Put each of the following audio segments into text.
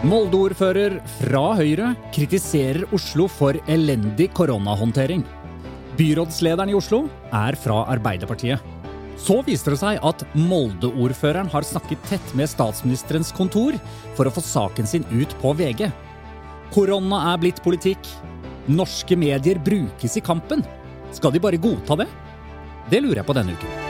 Molde-ordfører fra Høyre kritiserer Oslo for elendig koronahåndtering. Byrådslederen i Oslo er fra Arbeiderpartiet. Så viser det seg at Molde-ordføreren har snakket tett med statsministerens kontor for å få saken sin ut på VG. Korona er blitt politikk. Norske medier brukes i kampen. Skal de bare godta det? Det lurer jeg på denne uken.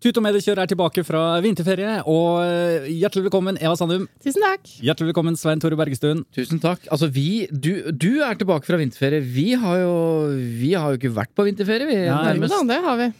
Tut og mediekjør er tilbake fra vinterferie, og eh, hjertelig velkommen Eva Sandum. Tusen takk. Hjertelig velkommen Svein Tore Bergestuen. Tusen takk. Altså, vi, du, du er tilbake fra vinterferie. Vi har jo, vi har jo ikke vært på vinterferie, vi. Nei, nærmest. da, det har vi.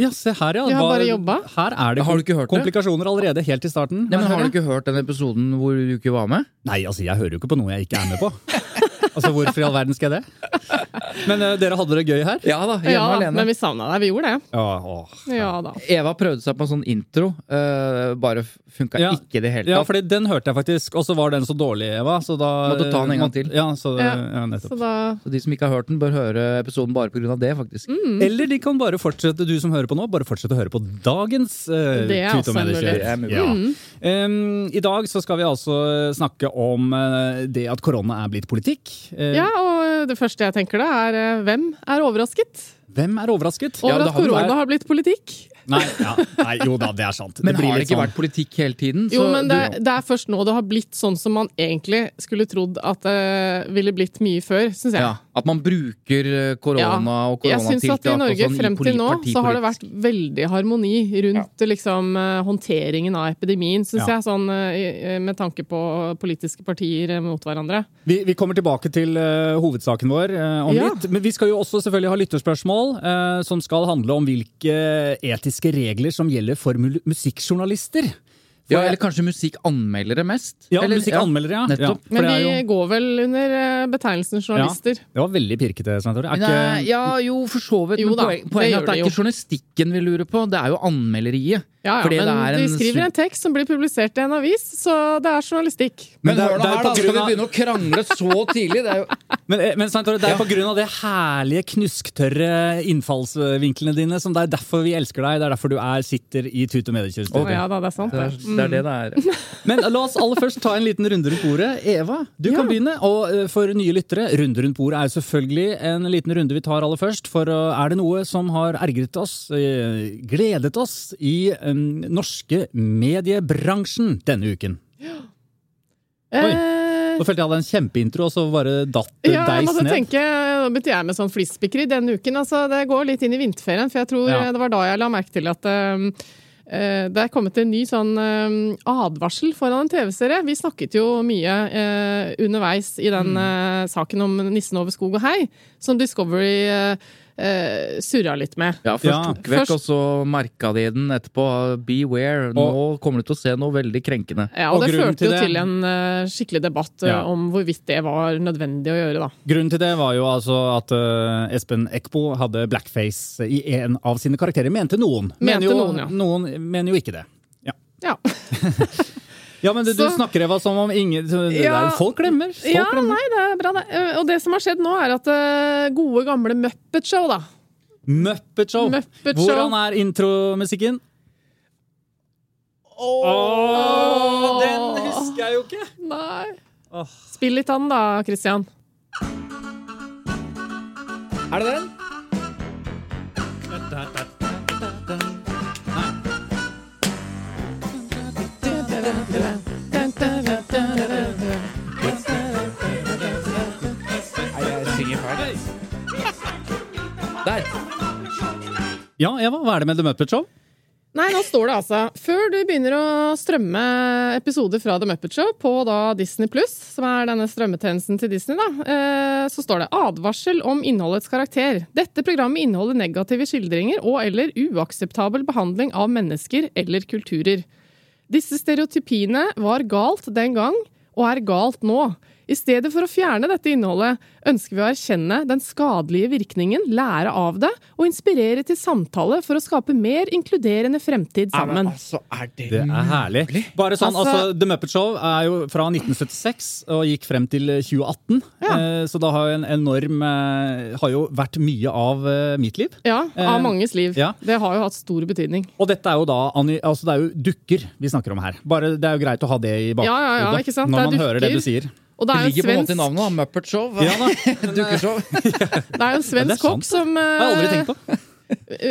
Ja, se her, ja. Vi har bare jobba. Her er det Har du ikke hørt det? komplikasjoner allerede helt i starten. Nei, men Har du ikke hørt den episoden hvor du ikke var med? Nei, altså, jeg hører jo ikke på noe jeg ikke er med på. altså, Hvorfor i all verden skal jeg det? Men uh, dere hadde det gøy her? Ja da, hjemme Ja, alene. men vi savna deg. Vi gjorde det. Ja, åh. Ja da. Eva prøvde seg på en sånn intro, Uh, bare funka Ja. ikke i det hele tatt. Ja, for fordi den hørte jeg faktisk, og så var den så dårlig, Eva. Så da Måtte ta den en gang til. Ja, så, Ja. ja, nettopp. Så da Så de som ikke har hørt den, bør høre episoden bare pga. det, faktisk. Mm. Eller de kan bare fortsette, du som hører på nå, bare fortsette å høre på dagens uh, Det er også en mulighet. Ja. Um, I dag så skal vi altså snakke om uh, det at korona er blitt politikk. Eh, Ja, og det første jeg tenker da, er eh, hvem er overrasket Hvem er overrasket? over at korona har blitt politikk? Nei, ja, nei, jo da, det er sant. Men blir har det ikke sånn- vært politikk hele tiden? Jo, men det, du- det er først nå det har blitt sånn som man egentlig skulle trodd at det ville blitt mye før, syns jeg. ja, At man bruker eh, korona og Jeg syns at i Norge sånn frem til nå så har det vært veldig harmoni rundt liksom, eh, håndteringen av epidemien, syns Ja. jeg, sånn, eh, med tanke på politiske partier eh, mot hverandre. Vi, vi kommer tilbake til uh, hovedsaken vår uh, om Ja. litt. Men vi skal jo også selvfølgelig ha lytterspørsmål uh, som skal handle om hvilke etiske regler som gjelder for musikkjournalister. For Ja, eller kanskje musikkanmeldere mest? ja, eller, musikkanmeldere, ja. nettopp. ja. for Men det de jo- går vel under eh, betegnelsen journalister. Ja, Det var veldig pirkete. Er Nei, ikke ja, jo, for så vidt. Jo Men da, poen, det er at det det er ikke journalistikken vi lurer på, det er jo anmelderiet. Ja, ja, Fordi men det er de skriver en tekst som blir publisert i en avis, så det er journalistikk. Men det er- hør det er her, da! Skal vi begynne å krangle så tidlig? Det er jo Men, eh, men Svein Tore, det er på grunn av de herlige, knusktørre innfallsvinklene dine som det er derfor vi elsker deg. Det er derfor du er, sitter i Tut og Mediekjøretøy. Okay. ja da, det er sant. det er, det. det er det det er. Men la oss aller først ta en liten runde rundt bordet. Eva, du kan begynne. Og eh, for nye lyttere, runde rundt bordet er jo selvfølgelig en liten runde vi tar aller først. For eh, er det noe som har ergret oss, gledet oss, i den norske mediebransjen denne uken? Oi. Nå følte jeg hadde en kjempeintro, og så bare datt det ja, deg deis ned. tenke, Nå begynte jeg med sånn flisspikkeri denne uken. Altså, det går litt inn i vinterferien, for jeg tror Ja. det var da jeg la merke til at eh, eh, det er kommet en ny sånn eh, advarsel foran en TV-serie. Vi snakket jo mye eh, underveis i den Mm. eh, saken om nissen over skog og hei, som Discovery eh, eh, surra litt med. Ja, først Ja, tok vekk, først- og så merka de den etterpå. Beware. Nå kommer du til å se noe veldig krenkende. Ja, og, Og det førte til jo det- til en uh, skikkelig debatt eh, Ja. om hvorvidt det var nødvendig å gjøre, da. Grunnen til det var jo altså at uh, Espen Eckbo hadde blackface i en av sine karakterer, mente noen. Mente mener jo, noen, ja. noen mener jo ikke det. Ja, Ja. Ja, men du, så, du snakker Eva som om ingen ja, der, Folk glemmer. Folk ja, glemmer. nei, det er bra, det. Eh, og det som har skjedd nå, er at eh, gode, gamle Muppet-show, da. Muppet-show. Muppet Hvordan er intromusikken? Ååå! Oh, oh, den husker jeg jo ikke! Nei. Oh. Spill litt av da, Christian. Er det den? Nei. Der! Ja, Eva, hva er det med The Muppet Show? Nei, nå står det altså Før du begynner å strømme episoder fra The Muppet Show på da Disney Pluss, som er denne strømmetjenesten til Disney, da, eh, så står det 'Advarsel om innholdets karakter'. Dette programmet inneholder negative skildringer og eller uakseptabel behandling av mennesker eller kulturer. Disse stereotypiene var galt den gang, og er galt nå. I stedet for å fjerne dette innholdet, ønsker vi å erkjenne den skadelige virkningen, lære av det og inspirere til samtale for å skape mer inkluderende fremtid Ja, men sammen. altså, er det, Det er herlig. Bare sånn, Altså- altså, The Muppet Show er jo fra 1976 og gikk frem til 2018. Ja. Eh, så det har jo en enorm eh, Har jo vært mye av eh, mitt liv. Ja, Eh, av manges liv. ja. Det har jo hatt stor betydning. Og dette er jo da altså det er jo dukker vi snakker om her. Bare Det er jo greit å ha det i bakhodet Ja, ja, ja, ikke sant? når man dukker. man hører det du sier. Og det Det er ligger på en måte i navnet, da. Muppet Show. Ja da, Dukkeshow. det er jo en svensk kokk sant. som Det har jeg aldri tenkt på. Eh,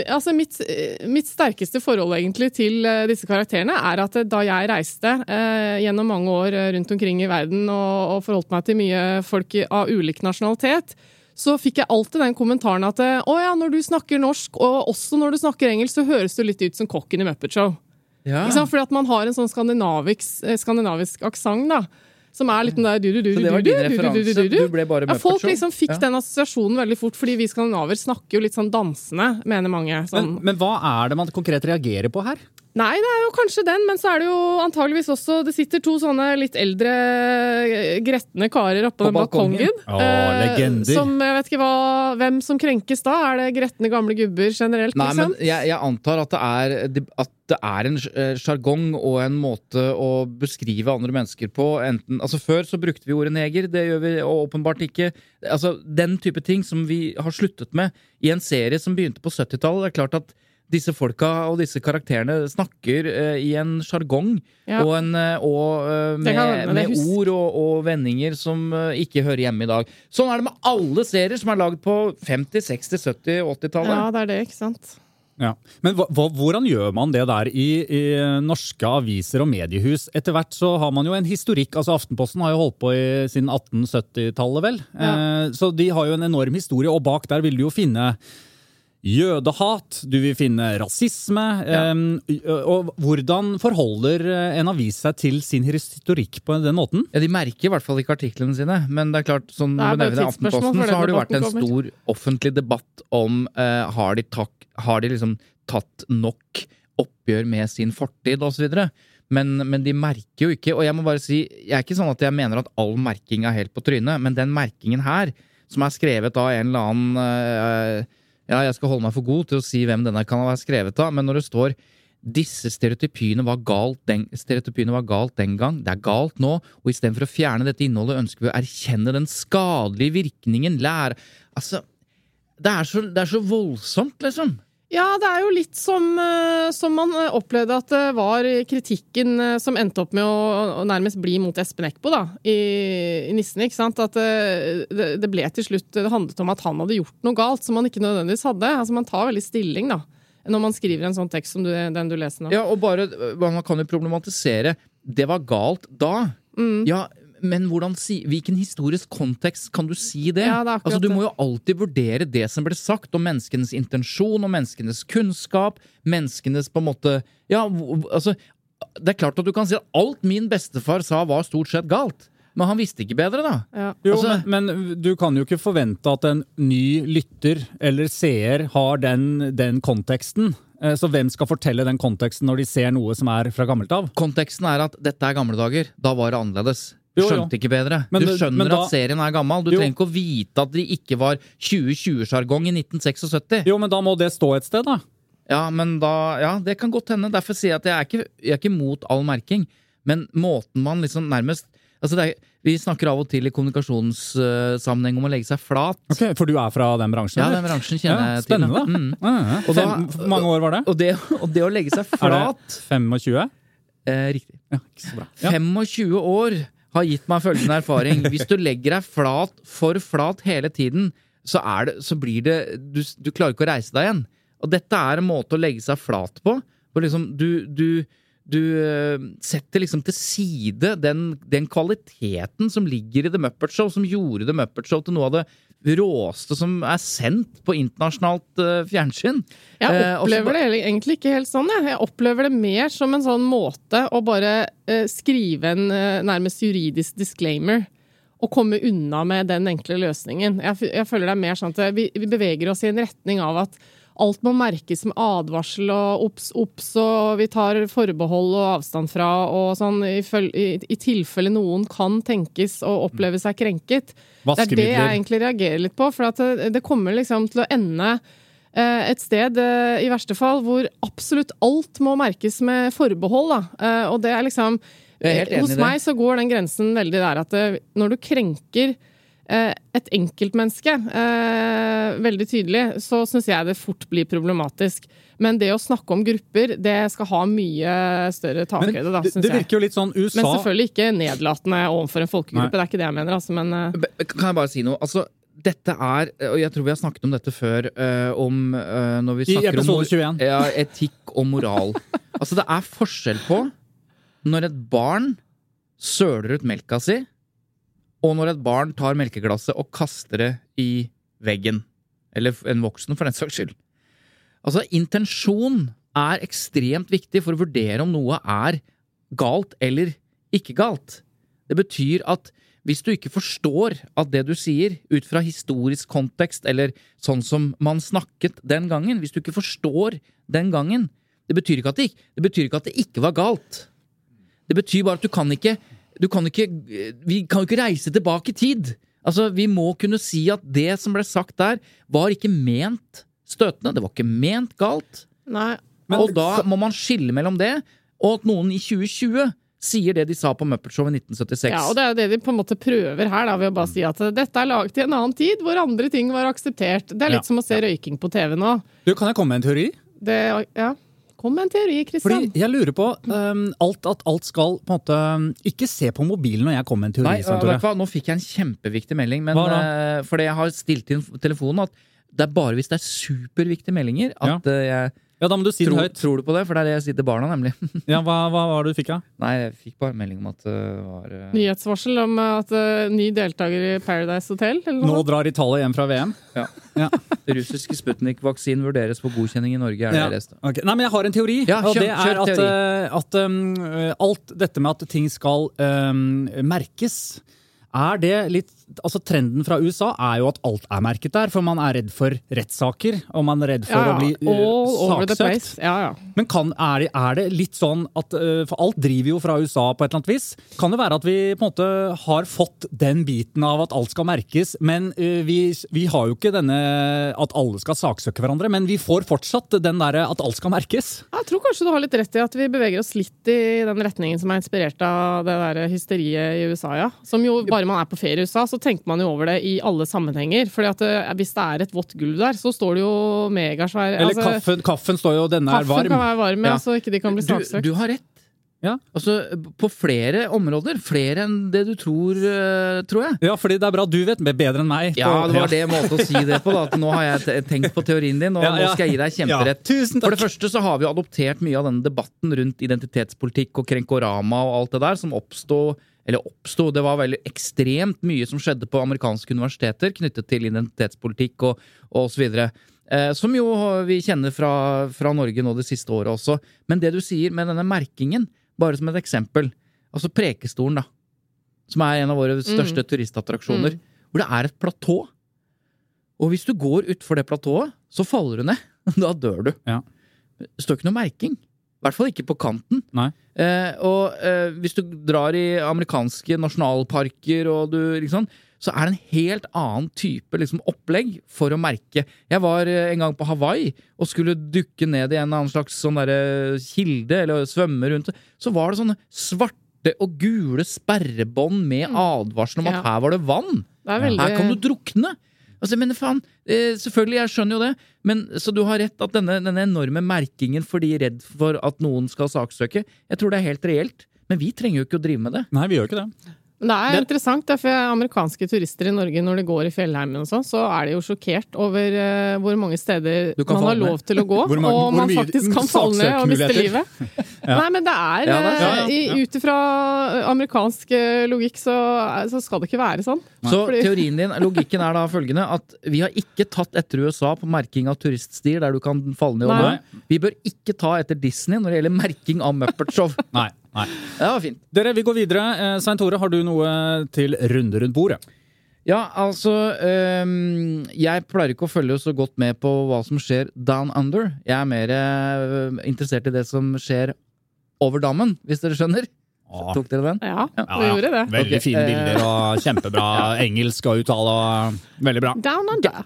Altså mitt, eh, mitt sterkeste forhold egentlig til eh, disse karakterene er at da jeg reiste eh, gjennom mange år rundt omkring i verden og, og forholdt meg til mye folk av ulik nasjonalitet, så fikk jeg alltid den kommentaren at å ja, når du snakker norsk, og også når du snakker engelsk, så høres du litt ut som kokken i Muppet Show. Ja. Fordi at man har en sånn skandinavisk, skandinavisk aksent, da. Som er litt den der du, du, du, Så det var du, din du, du, du, referanse. du, du. Du ble bare Ja, Muppet folk Show. liksom fikk Ja. den assosiasjonen veldig fort, fordi vi skandinaver snakker jo litt sånn dansende, mener mange. Men, Sånn. men hva er det man konkret reagerer på her? Nei, det er jo kanskje den, men så er det jo antageligvis også Det sitter to sånne litt eldre eh, gretne karer oppå På den balkongen. Å, legender. Som jeg vet ikke hva, hvem som krenkes da. Er det gretne gamle gubber generelt, Nei, men liksom? jeg, jeg antar at det er, at det er en eh, sjargong og en måte å beskrive andre mennesker på. Enten, altså Før så brukte vi ordet neger, det gjør vi åpenbart ikke. Altså Den type ting som vi har sluttet med i en serie som begynte på 70-tallet. Det er klart at disse folka og disse karakterene snakker uh, i en sjargong Ja. og, en, uh, og eh, Det kan med, med ord og, og vendinger som eh, ikke hører hjemme i dag. Sånn er det med alle serier som er lagd på 50-, 60-, 70-, 80-tallet. Ja, det er det, ikke sant. Ja. Men hva, hvordan gjør man det der i, i norske aviser og mediehus? Etter hvert så har man jo en historikk. altså Aftenposten har jo holdt på i, siden 1870-tallet, vel. Ja. Eh, så de har jo en enorm historie, og bak der vil du jo finne jødehat, du vil finne rasisme. eh, og hvordan forholder en avis seg til sin historikk på den måten? Ja, De merker i hvert fall ikke artiklene sine, men det er klart, som du nevner i Aftenposten, så har det jo vært en stor offentlig debatt om eh, har, de tak, har de liksom tatt nok oppgjør med sin fortid osv. Men, men de merker jo ikke, og jeg må bare si, jeg er ikke sånn at jeg mener at all merking er helt på trynet, men den merkingen her, som er skrevet av en eller annen eh, Ja, jeg skal holde meg for god til å si hvem denne kan være skrevet av, men når det står disse stereotypiene var, galt den, stereotypiene var galt den gang, det er galt nå, og istedenfor å fjerne dette innholdet, ønsker vi å erkjenne den skadelige virkningen, lære Altså, det er så, det er så voldsomt, liksom. Ja, det er jo litt som, eh, som man eh, opplevde at det var kritikken eh, som endte opp med å, å nærmest bli mot Espen Eckbo da, i, i Nissen. ikke sant? At det, det ble til slutt Det handlet om at han hadde gjort noe galt som han ikke nødvendigvis hadde. Altså Man tar veldig stilling da, når man skriver en sånn tekst som du, den du leser nå. Ja, og bare, Man kan jo problematisere. Det var galt da. Mm. Ja, men hvordan si, hvilken historisk kontekst kan du si det? Ja, det altså, du må jo alltid vurdere det som ble sagt, om menneskenes intensjon, om menneskenes kunnskap, menneskenes på en måte Ja, altså Det er klart at du kan si at alt min bestefar sa var stort sett galt, men han visste ikke bedre, da. Ja. Jo, Altså- men, men du kan jo ikke forvente at en ny lytter eller seer har den, den konteksten. Eh, Så hvem skal fortelle den konteksten når de ser noe som er fra gammelt av? Konteksten er at dette er gamle dager. Da var det annerledes. Du skjønte ikke bedre. Men du skjønner da- at serien er gammel. Du Jo. trenger ikke å vite at det ikke var 2020-sjargong i 1976. Jo, men da må det stå et sted, da. Ja, men da, ja, det kan godt hende. Derfor sier jeg at jeg er ikke, jeg er ikke mot all merking. Men måten man liksom nærmest altså det er, Vi snakker av og til i kommunikasjonssammenheng om å legge seg flat. Ok, For du er fra den bransjen? Ja, den bransjen kjenner Ja, jeg til. spennende. Mm. Ja, ja. Og da- hvor mange år var det? Og, det, og det å legge seg Er flat det 25? eh, Riktig. Ja, ikke så bra. Ja. 25 år har gitt meg følgende erfaring. Hvis du legger deg flat, for flat hele tiden, så, det, så blir det du, du klarer ikke å reise deg igjen. Og dette er en måte å legge seg flat på. Hvor liksom du, du, du eh, setter liksom til side den, den kvaliteten som ligger i The Muppet Show, som gjorde The Muppet Show til noe av det råeste som er sendt på internasjonalt uh, fjernsyn. Jeg Eh, opplever ba- det egentlig ikke helt sånn. Jeg, jeg opplever det mer som en sånn måte å bare uh, skrive en nærmest juridisk disclaimer. Og komme unna med den enkle løsningen. Jeg, jeg føler det er mer sånn at vi, vi beveger oss i en retning av at alt må merkes med advarsel og obs, obs, og vi tar forbehold og avstand fra og sånn, i, i, i tilfelle noen kan tenkes å oppleve seg krenket. Det er det jeg egentlig reagerer litt på. For at det, det kommer liksom til å ende eh, et sted, eh, i verste fall, hvor absolutt alt må merkes med forbehold. Da. Eh, og det er liksom Hos meg så går den grensen veldig der at eh, når du krenker eh, et enkeltmenneske eh, veldig tydelig, så syns jeg det fort blir problematisk. Men det å snakke om grupper, det skal ha mye større takhøyde, da, det, jeg. det virker jo litt sånn USA Men selvfølgelig ikke nedlatende overfor en folkegruppe. Nei. Det er ikke det jeg mener, altså. Men eh, Kan jeg bare si noe? Altså, dette er, og jeg tror vi har snakket om dette før, eh, om eh, når vi I snakker om episode mor- 21. Ja, etikk og moral. altså, det er forskjell på når et barn søler ut melka si, og når et barn tar melkeglasset og kaster det i veggen. Eller en voksen, for den saks skyld. Altså, intensjon er ekstremt viktig for å vurdere om noe er galt eller ikke galt. Det betyr at hvis du ikke forstår at det du sier, ut fra historisk kontekst eller sånn som man snakket den gangen Hvis du ikke forstår den gangen Det betyr ikke at det, ikke- det, ikke, at det ikke var galt. Det betyr bare at du kan ikke du kan ikke, Vi kan jo ikke reise tilbake i tid. Altså, Vi må kunne si at det som ble sagt der, var ikke ment støtende. Det var ikke ment galt. nei. og da må man skille mellom det, og at noen i 2020 sier det de sa på Muppet Show i 1976. Ja, og det er jo det de på en måte prøver her, da, ved å bare si at dette er laget i en annen tid, hvor andre ting var akseptert. Det er litt Ja. som å se røyking på TV nå. Du, Kan jeg komme med en teori? Det, ja. Kom med en teori, Kristian. Fordi jeg lurer på um, alt, at alt skal på en måte Ikke se på mobilen når jeg kommer med en teori. Nei, Svein vet du hva? Nå fikk jeg en kjempeviktig melding, men, eh, fordi jeg har stilt inn telefonen at det er bare hvis det er superviktige meldinger at eh, jeg Ja, Da må du si det høyt. tror du på det, for det er det jeg sier til barna, nemlig. Ja, hva, hva var det du fikk, da? Nei, jeg fikk bare melding om at det var uh... Nyhetsvarsel om at uh, ny deltaker i Paradise Hotel, eller Nå drar Italia hjem fra VM? ja. Ja. Russiske Sputnik-vaksinen vurderes for godkjenning i Norge, er det Ja. jeg leste. Ok. Nei, men jeg har en teori. Ja, og det er at, eh, at um, alt dette med at ting skal um, merkes er det litt, altså Trenden fra USA er jo at alt er merket der, for man er redd for rettssaker. Og man er redd for Ja, å bli uh, saksøkt. Ja, ja. Men kan, er, det, er det litt sånn at uh, For alt driver jo fra USA på et eller annet vis. Kan det være at vi på en måte har fått den biten av at alt skal merkes, men uh, vi, vi har jo ikke denne at alle skal saksøke hverandre, men vi får fortsatt den derre at alt skal merkes? Jeg tror kanskje du har litt rett i at vi beveger oss litt i den retningen som er inspirert av det der hysteriet i USA, ja. Som jo, bare man er på ferie i USA, så tenker man jo over det i alle sammenhenger. Fordi at eh, hvis det er et vått gulv der, så står det jo megasvær Eller altså, kaffen, kaffen står jo 'denne er varm'. Kaffen kan være varm, ja, Ja. så ikke de kan bli Du, saksøkt. du har rett. Ja. Altså, på flere områder. Flere enn det du tror, eh, tror jeg. Ja, fordi det er bra du vet bedre enn meg. Ja, det var det måten å si det på. da, at Nå har jeg tenkt på teorien din, og Ja, ja. nå skal jeg gi deg kjemperett. Ja, tusen takk. For det første så har vi adoptert mye av denne debatten rundt identitetspolitikk og krenkorama og alt det der, som oppstod eller oppsto, det var veldig ekstremt mye som skjedde på amerikanske universiteter knyttet til identitetspolitikk og, osv. Eh, som jo vi kjenner fra, fra Norge nå det siste året også. Men det du sier med denne merkingen, bare som et eksempel. Altså Prekestolen, da. Som er en av våre største turistattraksjoner. Hvor det er et platå. Og hvis du går utfor det platået, så faller du ned. Da dør du. Ja. Det står ikke noe merking. I hvert fall ikke på kanten. Nei. Eh, og eh, hvis du drar i amerikanske nasjonalparker, og du, liksom, så er det en helt annen type liksom, opplegg for å merke. Jeg var eh, en gang på Hawaii og skulle dukke ned i en annen slags sånn der, kilde, eller svømme rundt. Så var det sånne svarte og gule sperrebånd med advarsel om at Ja. her var det vann. Det veldig Her kan du drukne! Altså, men faen, eh, selvfølgelig, jeg skjønner jo det, men så du har rett at denne, denne enorme merkingen for de redd for at noen skal saksøke, jeg tror det er helt reelt. Men vi trenger jo ikke å drive med det. Nei, vi gjør ikke det. Men det er Det- interessant, det, for amerikanske turister i Norge, når de går i fjellheimen og sånn, så er de jo sjokkert over eh, hvor mange steder man har lov til å gå, mange- og man faktisk kan falle ned og miste livet. livet. Nei, men det er, Ja, ja, er eh, i- ut ifra amerikansk eh, logikk, så, så skal det ikke være sånn. Så Fordi- teorien din, logikken er da følgende at vi har ikke tatt etter USA på merking av turiststier der du kan falle ned og gå. Vi bør ikke ta etter Disney når det gjelder merking av Muppet Show. Nei. Nei. Det var fint. Dere, vi går videre. Eh, Svein Tore, har du noe til runde rundt bordet? Ja, altså øhm, Jeg pleier ikke å følge så godt med på hva som skjer down under. Jeg er mer øh, interessert i det som skjer over dammen, hvis dere skjønner. Åh. Tok dere den? Ja, Ja, vi gjorde det. Veldig okay. fine eh, bilder og kjempebra engelsk og uttale. Veldig bra. Down under.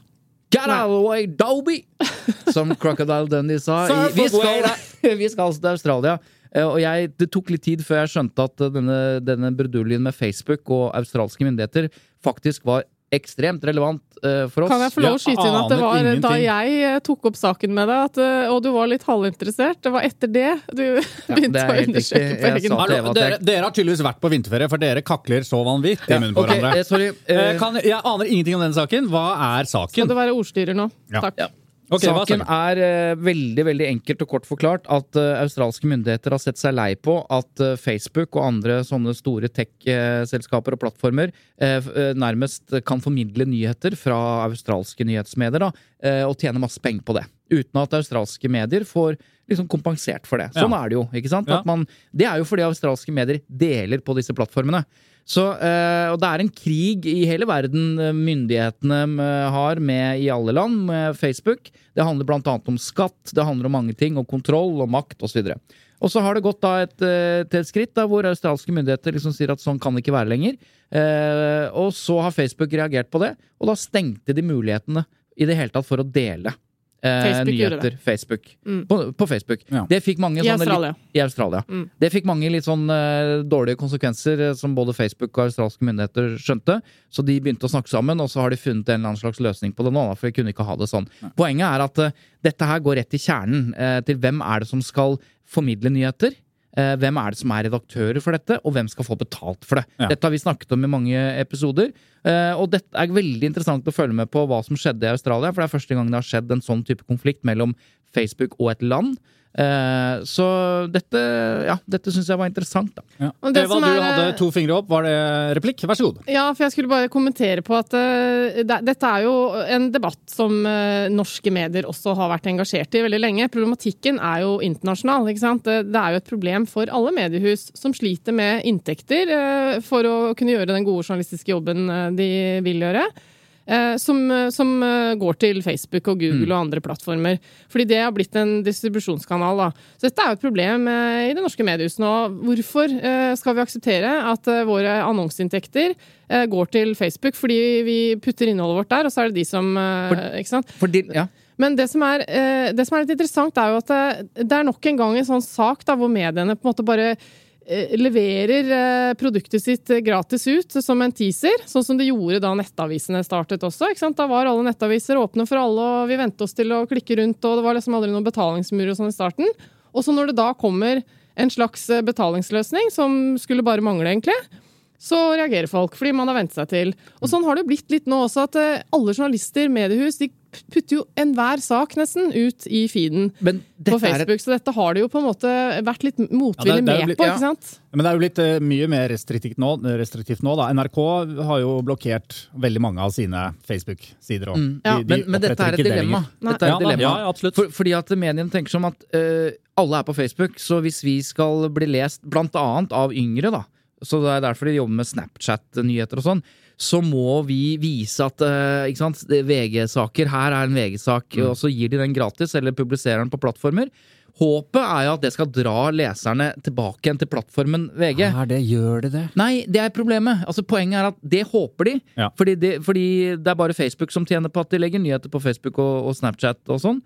Get out of the way, Doby! Som Crocodile Dundee sa. I, vi, skal, vi skal altså til Australia. Eh, Og jeg, Det tok litt tid før jeg skjønte at denne, denne bruduljen med Facebook og australske myndigheter faktisk var ekstremt relevant uh, for oss. Kan jeg få lov å skyte inn at det var var da jeg eh, tok opp saken med deg, at, eh, og du var litt halvinteressert? Det var etter det du begynte det er å undersøke på egen hånd? Dere, dere har tydeligvis vært på vinterferie, for dere kakler så vanvittig i munnen på okay, hverandre. eh, sorry. Eh, Eh, Kan, jeg aner ingenting om den saken. Hva er Skal saken? du være ordstyrer nå? Ja. Takk. Ja. Ok, hva er Saken er uh, veldig veldig enkelt og kort forklart at uh, australske myndigheter har sett seg lei på at uh, Facebook og andre sånne store tech-selskaper og plattformer nærmest kan formidle nyheter fra australske nyhetsmedier da, og tjene masse penger på det. Uten at australske medier får liksom kompensert for det. Sånn Ja. er det jo. ikke sant? Man, det er jo fordi australske medier deler på disse plattformene. Så, eh, og det er en krig i hele verden eh, myndighetene eh, har med i alle land med Facebook. Det handler annet om skatt, det handler om mange ting, og kontroll og makt osv. Og så har det gått da et, til et skritt da, hvor australske myndigheter liksom sier at sånn kan det ikke være lenger. Eh, og så har Facebook reagert på det, og da stengte de mulighetene i det hele tatt for å dele Facebook nyheter. Facebook. Mm. På, på Facebook. Ja. Det fikk mange I Australia. litt- i Australia. Mm. Det fikk mange litt sånn eh, dårlige konsekvenser, eh, som både Facebook og australske myndigheter skjønte. Så de begynte å snakke sammen, og så har de funnet en eller annen slags løsning på det nå. da, For de kunne ikke ha det sånn. Poenget er at eh, dette her går rett til kjernen. eh, til hvem er det som skal formidle nyheter? Eh, hvem er det som er redaktører for dette, og hvem skal få betalt for det? Ja. Dette har vi snakket om i mange episoder. eh, og dette er veldig interessant å følge med på hva som skjedde i Australia. For det er første gang det har skjedd en sånn type konflikt mellom Facebook og et land. Eh, så dette, ja, dette syns jeg var interessant, da. Ja. Det Eva, som du er- hadde to fingre opp. Var det replikk? Vær så god. Ja, for jeg skulle bare kommentere på at uh, det, dette er jo en debatt som uh, norske medier også har vært engasjert i veldig lenge. Problematikken er jo internasjonal. ikke sant? Det, det er jo et problem for alle mediehus som sliter med inntekter for å kunne gjøre den gode journalistiske jobben de vil gjøre. Eh, Som, som eh, går til Facebook og Google og andre plattformer. Fordi det har blitt en distribusjonskanal. da. Så dette er jo et problem eh, i det norske mediehuset nå. Hvorfor eh, skal vi akseptere at eh, våre annonseinntekter eh, går til Facebook fordi vi putter innholdet vårt der, og så er det de som for, Ikke sant? De, ja. Men det som, er, eh, det som er litt interessant, er jo at det, det er nok en gang en sånn sak da, hvor mediene på en måte bare eh, leverer eh, produktet sitt eh, gratis ut som en teaser, sånn som de gjorde da nettavisene startet også. Da var alle nettaviser åpne for alle, og vi vente oss til å klikke rundt, og det var liksom aldri noen betalingsmurer og sånn i starten. Og så når det da kommer en slags eh, betalingsløsning, som skulle bare mangle, egentlig, så reagerer folk, fordi man har vent seg til. Og sånn har det jo blitt litt nå også, at eh, alle journalister, mediehus, de putter jo enhver sak nesten ut i feeden Men på er et Facebook, så dette har det jo på en måte vært litt motvillig Ja, det det med blitt- på, ja. ikke sant? Men det er jo blitt eh, mye mer restriktivt nå. restriktivt nå da. NRK har jo blokkert veldig mange av sine Facebook-sider. Mm. Ja. de- de men, men dette er et dilemma. Dette er et dilemma. ja, absolutt. For, fordi at mediene tenker som at uh, alle er på Facebook, så hvis vi skal bli lest annet av yngre, da, så det er derfor de jobber med Snapchat-nyheter og sånn, så må vi vise at eh, ikke sant, er VG-saker, her er en VG-sak, Mm. og så gir de den gratis, eller publiserer den på plattformer. Håpet er jo at det skal dra leserne tilbake igjen til plattformen VG. Er det, gjør det det? Nei, det er problemet. Altså, poenget er at det håper de. Ja. Fordi, det, fordi det er bare Facebook som tjener på at de legger nyheter på Facebook og, og Snapchat og sånn.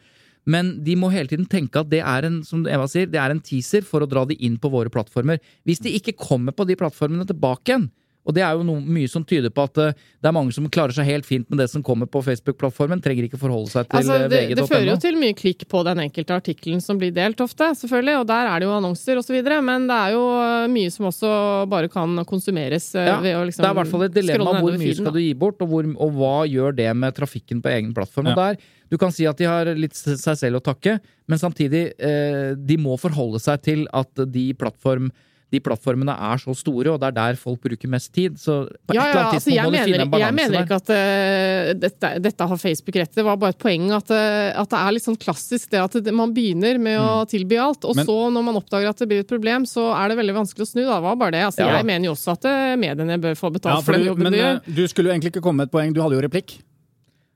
Men de må hele tiden tenke at det er en som Eva sier, det er en teaser for å dra de inn på våre plattformer. Hvis de ikke kommer på de plattformene tilbake igjen, Og det er jo noe, mye som tyder på at eh, det er mange som klarer seg helt fint med det som kommer på Facebook-plattformen. Trenger ikke forholde seg til Altså, eh, det, det fører jo til mye klikk på den enkelte artikkelen som blir delt ofte, selvfølgelig, og der er det jo annonser osv., men det er jo eh, mye som også bare kan konsumeres Ja, ved å liksom det er i hvert fall et dilemma. Hvor mye skal du gi bort, og, hvor, og hva gjør det med trafikken på egen plattform? Og der, du kan si at de har litt seg selv å takke, men samtidig, eh, de må forholde seg til at de, plattform, de plattformene er så store, og det er der folk bruker mest tid. Så på Ja, et eller annet altså, tidspunkt jeg, må du finne mener, en balanse jeg mener der. ikke at uh, dette, dette har Facebook rett i. Det var bare et poeng at, eh, at det er litt sånn klassisk det at det, man begynner med å Mm. tilby alt, og Men- så når man oppdager at det blir et problem, så er det veldig vanskelig å snu. Da. Det var bare det. Altså, Ja, jeg mener jo også at eh, mediene bør få betalt Ja, for for den jobben men de gjør. du skulle jo egentlig ikke komme med et poeng, du hadde jo replikk.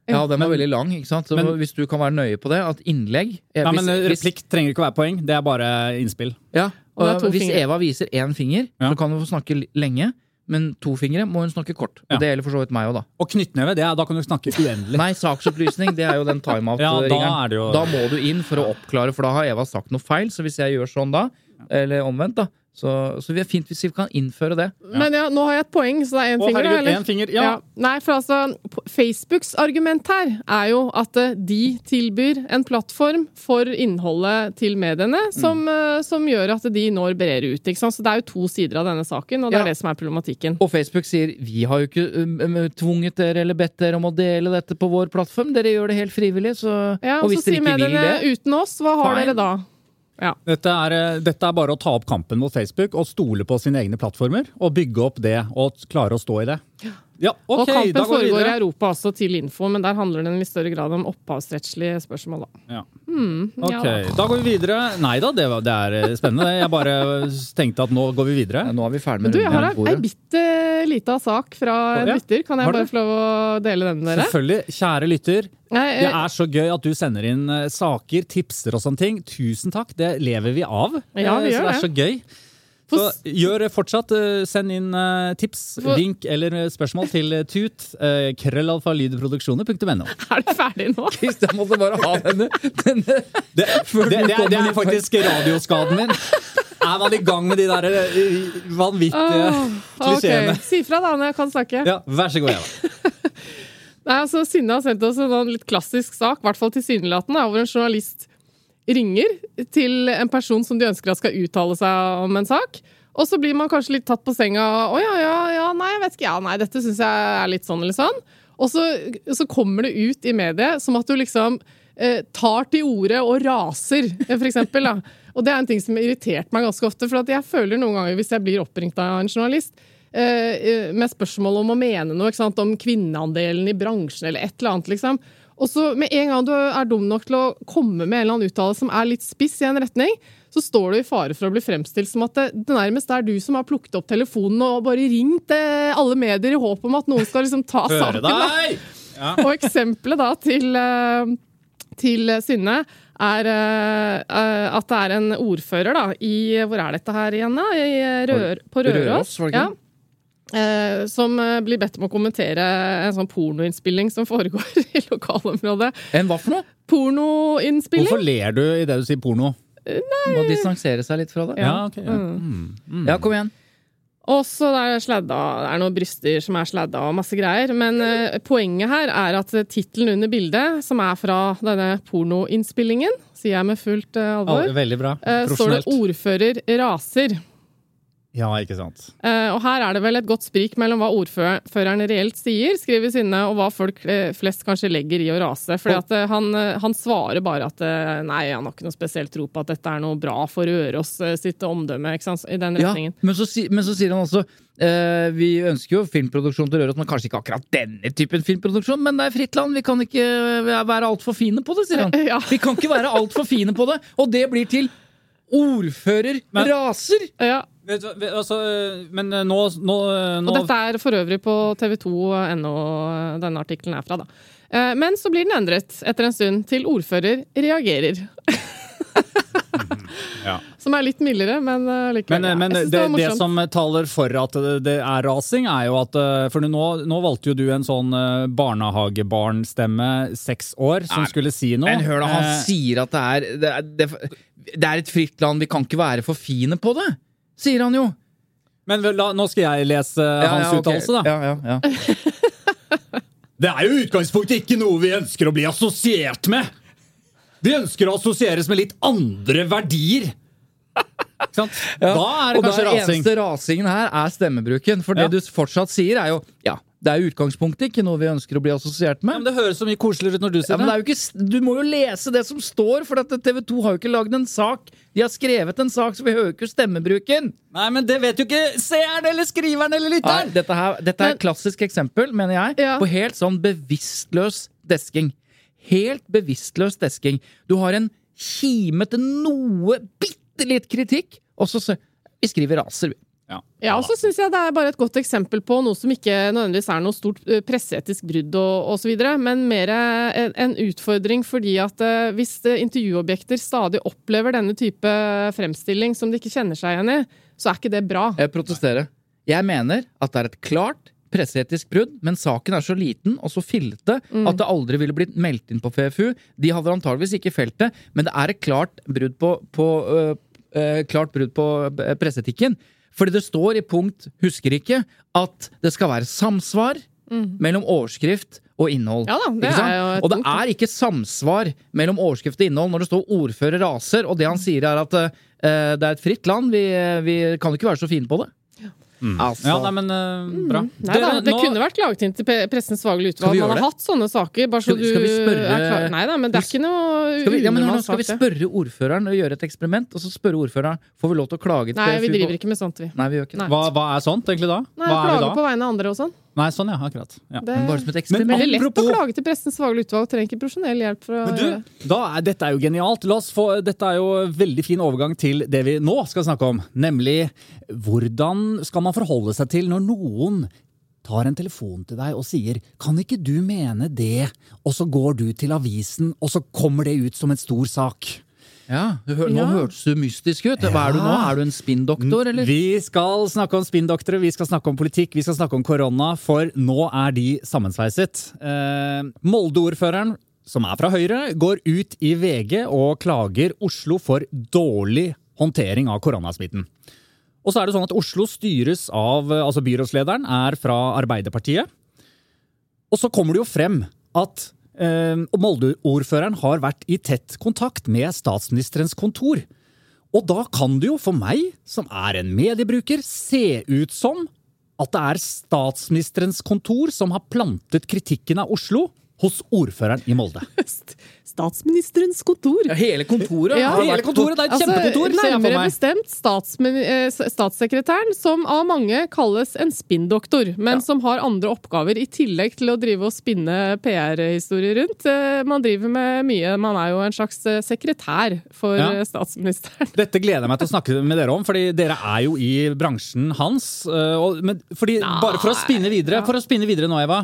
Ja, den var veldig lang, ikke sant? Så Men- hvis du kan være nøye på det, at innlegg hvis- men eh, hvis- Replikk trenger ikke å være poeng, det er bare innspill. Ja, Og Hvis fingre. Eva viser én finger, Ja. så kan hun få snakke lenge. Men to fingre må hun snakke kort. Og Ja. det gjelder for så vidt meg òg, da. Og knyttneve, det er, da kan du snakke uendelig. Nei, saksopplysning, det er jo den Ja, timeout-ringeren. da er jo- da må du inn for å oppklare, for da har Eva sagt noe feil. Så hvis jeg gjør sånn da, eller omvendt, da, så, så vi er fint hvis vi kan innføre det. Men ja, nå har jeg et poeng, så det er én Å, finger, herregud, eller? én finger, ja. Nei, for altså, Facebooks argument her er jo at eh, de tilbyr en plattform for innholdet til mediene Mm. som, mm. som gjør at de når bredere ut. Ikke sant? Så det er jo to sider av denne saken, og det Ja. er det som er problematikken. Og Facebook sier vi har jo ikke um, um, tvunget dere eller bedt dere om å dele dette på vår plattform. Dere gjør det helt frivillig. Så, Ja, og og så hvis dere sier ikke vil mediene det uten oss, hva har Fine. dere da? Ja. Dette er, eh, dette er bare å ta opp kampen mot Facebook og stole på sine egne plattformer. Og bygge opp det og klare å stå i det. Ja, ok, og kampen da går vi foregår i. Europa også, til info, men der handler det i større grad om opphavsrettslige spørsmål. Da. Ja. Mm, ja, da. da går vi videre. Nei da, det, var, det er eh, spennende. Jeg bare tenkte at nå går vi videre. Ja, Nå er vi ferdig med du, jeg har ei bitte lita sak fra en Ja. lytter. Kan jeg bare få lov å dele den med dere? Selvfølgelig. Kjære lytter, det eh, er så gøy at du sender inn eh, saker, tipser og sånne ting. Tusen takk, det lever vi av. Ja, vi gjør så det er så gøy. Så gjør det fortsatt. eh, Send inn eh, tips, For- vink eller eh, spørsmål til eh, tut. eh, Krøllalfalydproduksjoner.no. Er du ferdig nå? Kristian måtte bare ha denne, denne. Det, det, det, er- det er faktisk radioskaden min. Er man i gang med de der eh, vanvittige Åh, klisjeene? Si fra da når jeg kan snakke. Ja, vær så god, Eva. Nei, altså, Synne har sendt oss en sånn litt klassisk sak, i hvert fall tilsynelatende, hvor en journalist ringer til en person som de ønsker at skal uttale seg om en sak. Og så blir man kanskje litt tatt på senga. 'Å ja, ja, ja, nei, jeg vet ikke. Ja, nei, dette syns jeg er litt sånn eller sånn.' Og så, så kommer det ut i mediet som at du liksom eh, tar til orde og raser, for eksempel. Da. Og det er en ting som har irritert meg ganske ofte. For jeg føler noen ganger, hvis jeg blir oppringt av en journalist eh, eh, med spørsmål om å mene noe, om kvinneandelen i bransjen eller et eller annet, liksom. Og så med en gang du er dum nok til å komme med en eller annen uttalelse som er litt spiss i en retning, så står du i fare for å bli fremstilt som at det, det nærmest er du som har plukket opp telefonen og bare ringt eh, alle medier i håp om at noen skal liksom ta Høre saken. Deg! deg! Og eksempelet da til, eh, til Synne er eh, at det er en ordfører da, i Hvor er dette her igjen, da? I Rør, på Røros. Røros, ja. Eh, som eh, blir bedt om å kommentere en sånn pornoinnspilling som foregår i lokalområdet. En hva for noe? Pornoinnspilling? Hvorfor ler du i det du sier porno? Nei. Må distansere seg litt fra det. Ja, ok. Ja. Mm. Ja, kom igjen. Og så er det er noen bryster som er sladda og masse greier. Men eh, poenget her er at eh, tittelen under bildet, som er fra denne pornoinnspillingen, sier jeg med fullt eh, alvor, Al- Veldig bra. eh, står det 'ordfører raser'. Ja, ikke sant. Uh, og her er det vel et godt sprik mellom hva ordføreren reelt sier, skriver Synne, og hva folk eh, flest kanskje legger i å rase. Fordi at eh, han, han svarer bare at nei, han har ikke noe spesielt tro på at dette er noe bra for Røros sitt omdømme, ikke sant, i den Ja, men, så, men så sier han også Vi ønsker jo filmproduksjon til Røros, men kanskje ikke akkurat denne typen filmproduksjon. Men det er fritt land, vi kan ikke være altfor fine på det, sier han. Ja. Vi kan ikke være altfor fine på det, og det blir til ordfører Men- raser! Ja, Altså, men nå, nå, nå, Og dette er for øvrig på tv2.no denne artikkelen er fra, da. Eh, Men så blir den endret etter en stund til 'ordfører reagerer'. Ja. Som er litt mildere, men likevel. Men, men ja. det, det det som taler for at det, er rasing, er jo at For nå, nå valgte jo du en sånn eh, barnehagebarnstemme, seks år, som Nei, skulle si noe. Men hør da, han Eh, sier at det er, det, er, det, det er et fritt land, vi kan ikke være for fine på det! Sier han jo. Men la, nå skal jeg lese hans ok. uttalelse, da. Ja, ja, ja. Det er jo i utgangspunktet ikke noe vi ønsker å bli assosiert med. Vi ønsker å assosieres med litt andre verdier. Ikke sant? Da er det og kanskje rasing. Og den eneste rasingen her er stemmebruken. For Ja. det du fortsatt sier, er jo ja, det er i utgangspunktet ikke noe vi ønsker å bli assosiert Ja, men det høres så mye koseligere ut når du Ja, sier men det er ikke, du må jo lese det som står, for at TV 2 har jo ikke lagd en sak. De har skrevet en sak, så vi hører jo ikke stemmebruken. Nei, men det vet jo ikke seeren eller skriveren eller Nei, lytteren! dette, her, dette er et klassisk eksempel, mener jeg, Ja. på helt sånn bevisstløs desking. Helt bevisstløs desking. Du har en kime til noe bitte litt kritikk, og så Vi skriver raser, vi. Ja, og så syns jeg det er bare et godt eksempel på noe som ikke nødvendigvis er noe stort eh, presseetisk brudd og osv., men mer en, en utfordring fordi at eh, hvis eh, intervjuobjekter stadig opplever denne type fremstilling som de ikke kjenner seg igjen i, så er ikke det bra. Jeg protesterer. Jeg mener at det er et klart presseetisk brudd, men saken er så liten og så fillete at det aldri ville blitt meldt inn på FFU. De hadde antageligvis ikke felt det, men det er et klart brudd på, på, øh, øh, klart brudd på presseetikken. Fordi det står i punkt, husker ikke, at det skal være samsvar mellom overskrift og innhold. Ja da, det er jo et og det punkt, er ikke samsvar mellom overskrift og innhold når det står 'ordfører raser', og det han sier er at uh, det er et fritt land, vi, vi kan ikke være så fine på det. Altså, Ja, nei, men uh, bra. Nei da, Dere, det nå- kunne vært laget inn til Pressens faglige utvalg. Man har har hatt sånne saker, bare så Skal du skal vi spørre- er klar. Nei da, men det er ikke noe Skal vi, ja, men nå skal vi spørre ordføreren og gjøre et eksperiment, og så spørre ordføreren får vi lov til å klage til Nei, vi driver ikke med sånt, vi. Nei, vi gjør ikke. Nei. hva, hva er sånt, egentlig, da? Nei, Hva er vi klage på vegne av andre og sånn. Nei, sånn, ja. Akkurat. Ja. Det Men bare som et Men eksperiment. veldig lett å klage til Pressens faglige utvalg. Trenger ikke profesjonell hjelp for å Men du, da er, dette er jo genialt. La oss få, dette er jo veldig fin overgang til det vi nå skal snakke om. Nemlig hvordan skal man forholde seg til når noen tar en telefon til deg og sier 'kan ikke du mene det', og så går du til avisen, og så kommer det ut som en stor sak. Ja, du hør, Nå Ja. hørtes du mystisk ut. Hva er du nå? Er du en spinndoktor, eller? Vi skal snakke om spinndoktere, vi skal snakke om politikk, vi skal snakke om korona, for nå er de sammensveiset. Eh, Molde-ordføreren, som er fra Høyre, går ut i VG og klager Oslo for dårlig håndtering av koronasmitten. Og så er det sånn at Oslo styres av Altså byrådslederen er fra Arbeiderpartiet. Og så kommer det jo frem at eh, Molde-ordføreren har vært i tett kontakt med statsministerens kontor. Og da kan det jo for meg, som er en mediebruker, se ut som at det er statsministerens kontor som har plantet kritikken av Oslo hos ordføreren i Molde. Statsministerens kontor. Ja, hele kontoret Ja. Hele kontoret, det er et kjempekontor, ser jeg nærmere bestemt eh, statssekretæren, som av mange kalles en spinndoktor, men som har andre oppgaver i tillegg til å drive og spinne PR-historier rundt. Eh, Man driver med mye. Man er jo en slags eh, sekretær for Ja. statsministeren. Dette gleder jeg meg til å snakke med dere om, fordi dere er jo i bransjen hans. Og, men fordi, bare for å spinne videre, for å spinne videre nå, Eva,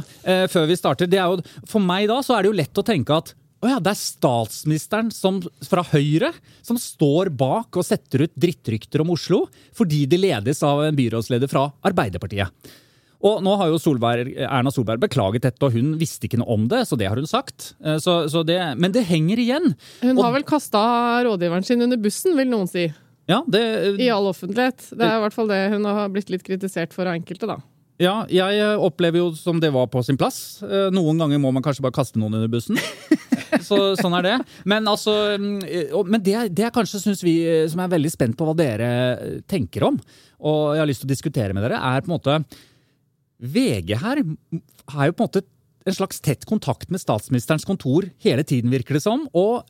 før vi starter. Det er jo, for meg da så er det jo lett å tenke at å ja, det er statsministeren som, fra Høyre som står bak og setter ut drittrykter om Oslo, fordi de ledes av en byrådsleder fra Arbeiderpartiet. Og nå har jo Solberg, Erna Solberg beklaget dette, og hun visste ikke noe om det, så det har hun sagt. Eh, Så, så det, men det henger igjen. Hun Og- har vel kasta rådgiveren sin under bussen, vil noen si. Ja, det, I all offentlighet. Det er i hvert fall det hun har blitt litt kritisert for av enkelte, da. Ja, jeg eh, opplever jo som det var på sin plass. Eh, Noen ganger må man kanskje bare kaste noen under bussen. Så, sånn er det. Men, altså, mm, men det, det jeg kanskje, synes vi, eh, som er veldig spent på hva dere eh, tenker om, og jeg har lyst til å diskutere med dere, er på en måte VG her er jo på en måte en slags tett kontakt med statsministerens kontor hele tiden, virker det som. Og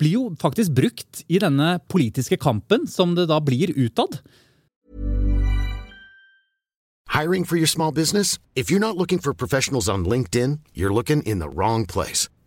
blir jo faktisk brukt i denne politiske kampen som det da blir utad. Hiring for your small business? If you're not looking for professionals on LinkedIn, you're looking in the wrong place.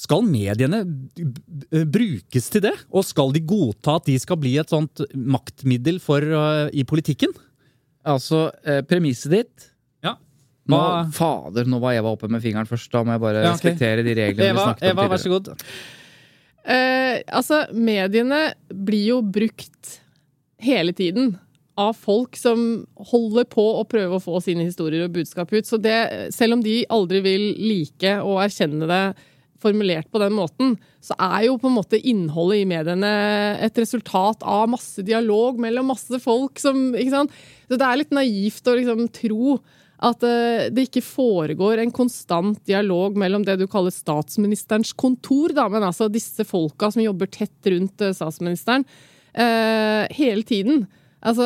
Skal mediene brukes til det? Og skal de godta at de skal bli et sånt maktmiddel for, uh, i politikken? Altså, eh, premisset ditt Ja. nå, Fader, nå var Eva oppe med fingeren først. Da må jeg bare Ja, okay. respektere de reglene vi snakket om Eva vær så god. Eh, altså, mediene blir jo brukt hele tiden av folk som holder på å prøve å få sine historier og budskap ut. Så det, selv om de aldri vil like å erkjenne det formulert på den måten, så er jo på en måte innholdet i mediene et resultat av masse dialog mellom masse folk som Ikke sant? Så det er litt naivt å liksom tro at eh, det ikke foregår en konstant dialog mellom det du kaller statsministerens kontor, da, men altså disse folka som jobber tett rundt eh, statsministeren, eh, hele tiden. Altså,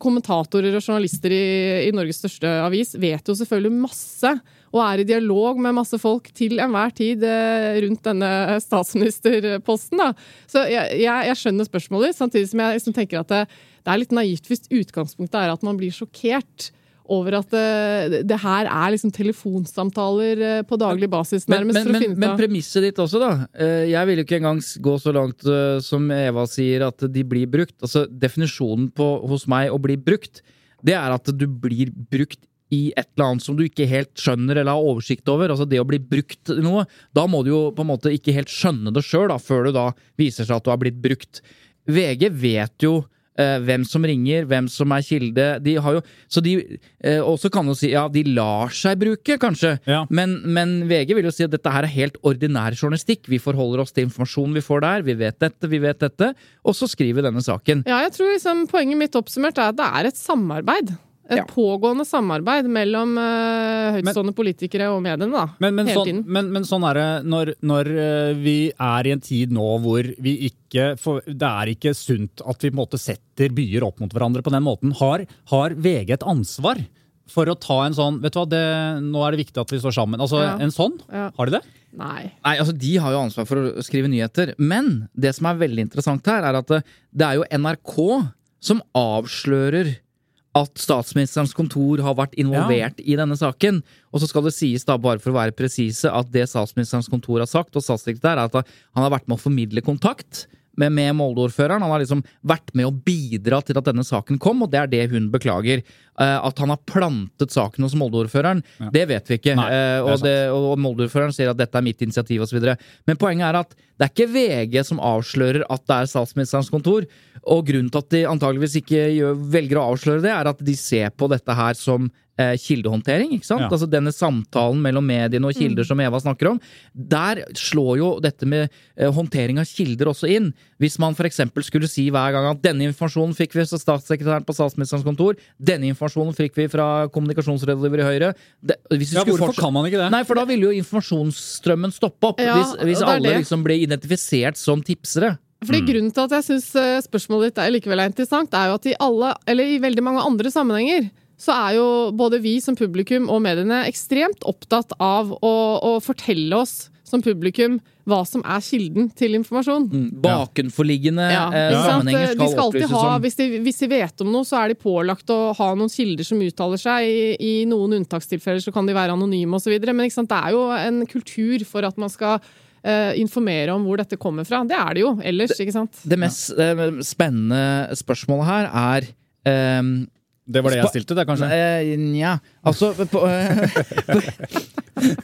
Kommentatorer og journalister i, i Norges største avis vet jo selvfølgelig masse, og er i dialog med masse folk til enhver tid eh, rundt denne statsministerposten. da. Så jeg, jeg, jeg skjønner spørsmålet, samtidig som jeg liksom tenker at det, det er litt naivt hvis utgangspunktet er at man blir sjokkert over at det, det her er liksom telefonsamtaler eh, på daglig basis, nærmest, men, for å finne ut men av premisset ditt også, da. Eh, Jeg vil jo ikke engang gå så langt eh, som Eva sier, at de blir brukt. Altså, Definisjonen på, hos meg å bli brukt, det er at du blir brukt i et eller annet som du ikke helt skjønner eller har oversikt over. Altså det å bli brukt i noe. Da må du jo på en måte ikke helt skjønne det sjøl, før du da viser seg at du har blitt brukt. VG vet jo eh, hvem som ringer, hvem som er kilde. De har jo, så de eh, også kan jo si ja, de lar seg bruke, kanskje. Ja. Men, men VG vil jo si at dette her er helt ordinær journalistikk. Vi forholder oss til informasjonen vi får der. Vi vet dette, vi vet dette. Og så skriver vi denne saken. Ja, jeg tror liksom poenget mitt oppsummert er at det er et samarbeid. Et Ja. pågående samarbeid mellom uh, høytstående politikere og mediene, da. Men, men, hele sånn, tiden. men, men sånn er det når, når eh, vi er i en tid nå hvor vi ikke for Det er ikke sunt at vi på en måte setter byer opp mot hverandre på den måten. Har, har VG et ansvar for å ta en sånn Vet du hva, det, nå er det viktig at vi står sammen. Altså Ja. en sånn? Ja. Har de det? Nei. Nei, altså De har jo ansvar for å skrive nyheter. Men det som er veldig interessant her, er at det, det er jo NRK som avslører at statsministerens kontor har vært involvert i denne saken. Og så skal det sies, da, bare for å være presise, at det statsministerens kontor har sagt, og statssekretær, er at han har vært med å formidle kontakt med, med Molde-ordføreren. Han har liksom vært med å bidra til at denne saken kom, og det er det hun beklager. Uh, at han har plantet saken hos Molde-ordføreren, det vet vi ikke. Nei, det er og, og Molde-ordføreren sier at dette er mitt initiativ osv. Men poenget er at det er ikke VG som avslører at det er statsministerens kontor. Og grunnen til at de antageligvis ikke gjør, velger å avsløre det, er at de ser på dette her som kildehåndtering. ikke sant? Ja. Altså Denne samtalen mellom mediene og kilder som Eva snakker om. Der slår jo dette med eh, håndtering av kilder også inn. Hvis man f.eks. skulle si hver gang at denne informasjonen fikk vi fra statssekretæren på statsministerens kontor, denne informasjonen fikk vi fra kommunikasjonsrådgiver i Høyre det, hvis vi Ja, hvorfor fortsatt- kan man ikke det? Nei, for da ville jo informasjonsstrømmen stoppe opp. Ja, hvis hvis alle liksom ble identifisert som tipsere. Fordi Grunnen til at jeg syns spørsmålet ditt er likevel er interessant, er jo at i alle, eller i veldig mange andre sammenhenger, så er jo både vi som publikum og mediene ekstremt opptatt av å, å fortelle oss som publikum hva som er kilden til informasjon. Bakenforliggende Ja, eh, sammenhenger skal, De skal, opplyses ha, om. hvis de, hvis de vet om noe, så er de pålagt å ha noen kilder som uttaler seg. I, i noen unntakstilfeller så kan de være anonyme osv. Men sant? det er jo en kultur for at man skal eh, informere om hvor dette kommer fra. Det er det jo ellers, ikke sant? Det mest eh, spennende spørsmålet her er ehm, Det var det jeg stilte, deg, kanskje? Eh, Nja, altså på, eh, på,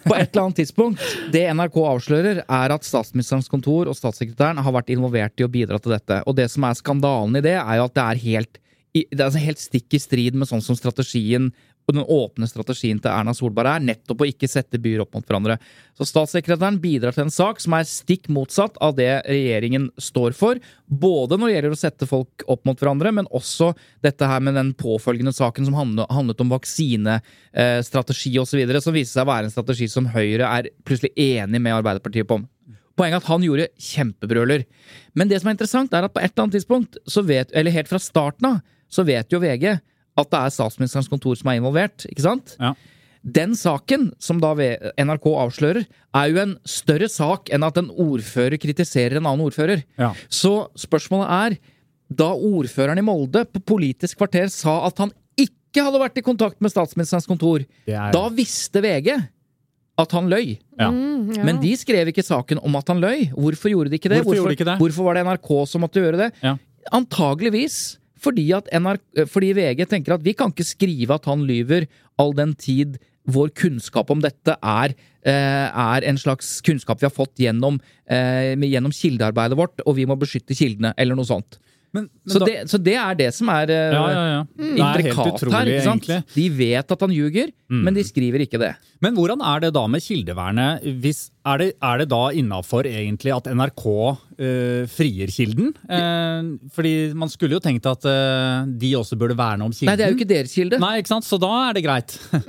på et eller annet tidspunkt Det NRK avslører, er at statsministerens kontor og statssekretæren har vært involvert i å bidra til dette. Og det som er skandalen i det, er jo at det er helt, det er altså helt stikk i strid med sånn som strategien og den åpne strategien til Erna Solberg er nettopp å ikke sette byer opp mot hverandre. Så statssekretæren bidrar til en sak som er stikk motsatt av det regjeringen står for. Både når det gjelder å sette folk opp mot hverandre, men også dette her med den påfølgende saken som handlet, om vaksinestrategi osv., som viste seg å være en strategi som Høyre er plutselig enig med Arbeiderpartiet på. Poenget er at han gjorde kjempebrøler. Men det som er interessant, er at på et eller annet tidspunkt, vet, eller helt fra starten av, så vet jo VG at det er statsministerens kontor som er involvert, ikke sant? Ja. Den saken som da NRK avslører, er jo en større sak enn at en ordfører kritiserer en annen ordfører. Ja. Så spørsmålet er, da ordføreren i Molde på Politisk kvarter sa at han ikke hadde vært i kontakt med statsministerens kontor, er- da visste VG at han løy. Ja. Mm, ja. Men de skrev ikke saken om at han løy. Hvorfor gjorde de ikke det? Hvorfor hvorfor, de ikke det? hvorfor var det NRK som måtte gjøre det? Ja. Antageligvis fordi, NRK, fordi VG tenker at vi kan ikke skrive at han lyver all den tid vår kunnskap om dette er, eh, er en slags kunnskap vi har fått gjennom, eh, gjennom kildearbeidet vårt, og vi må beskytte kildene, eller noe sånt. Men, men Så da- det, så det er det som er eh, Ja, ja, ja. Det er intrikat utrolig, her. Ikke sant? egentlig. Mm. De vet at han ljuger, men de skriver ikke det. Men hvordan er det da med kildevernet? Hvis, er, det, er det da innafor egentlig at NRK uh, frier kilden? Uh, fordi man skulle jo tenkt at uh, de også burde verne om kilden. Nei, det er jo ikke deres kilde. Nei, ikke sant? Så da er det greit.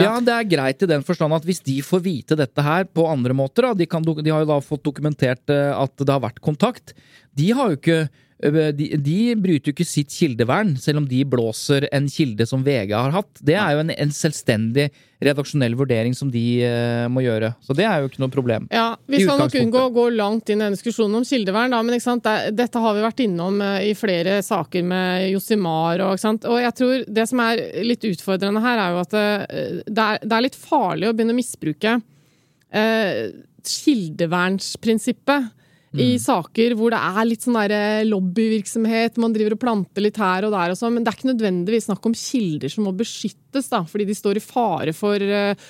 Ja. det er greit i den forstand at hvis de får vite dette her på andre måter, da, de, kan, de har jo da fått dokumentert at det har vært kontakt, de har jo ikke de, de bryter jo ikke sitt kildevern, selv om de blåser en kilde som VG har hatt. Det er jo en, en selvstendig redaksjonell vurdering som de uh, må gjøre. Så det er jo ikke noe problem. Ja, Vi skal nok unngå å gå langt inn i den diskusjonen om kildevern, da, men? Det, dette har vi vært innom uh, i flere saker med Josimar. Og, og jeg tror det som er litt utfordrende her, er jo at uh, det er, det er litt farlig å begynne å misbruke eh, I saker hvor det er litt sånn der eh, lobbyvirksomhet, man driver og planter litt her og der og sånn, men det er ikke nødvendigvis snakk om kilder som må beskyttes, da, fordi de står i fare for eh,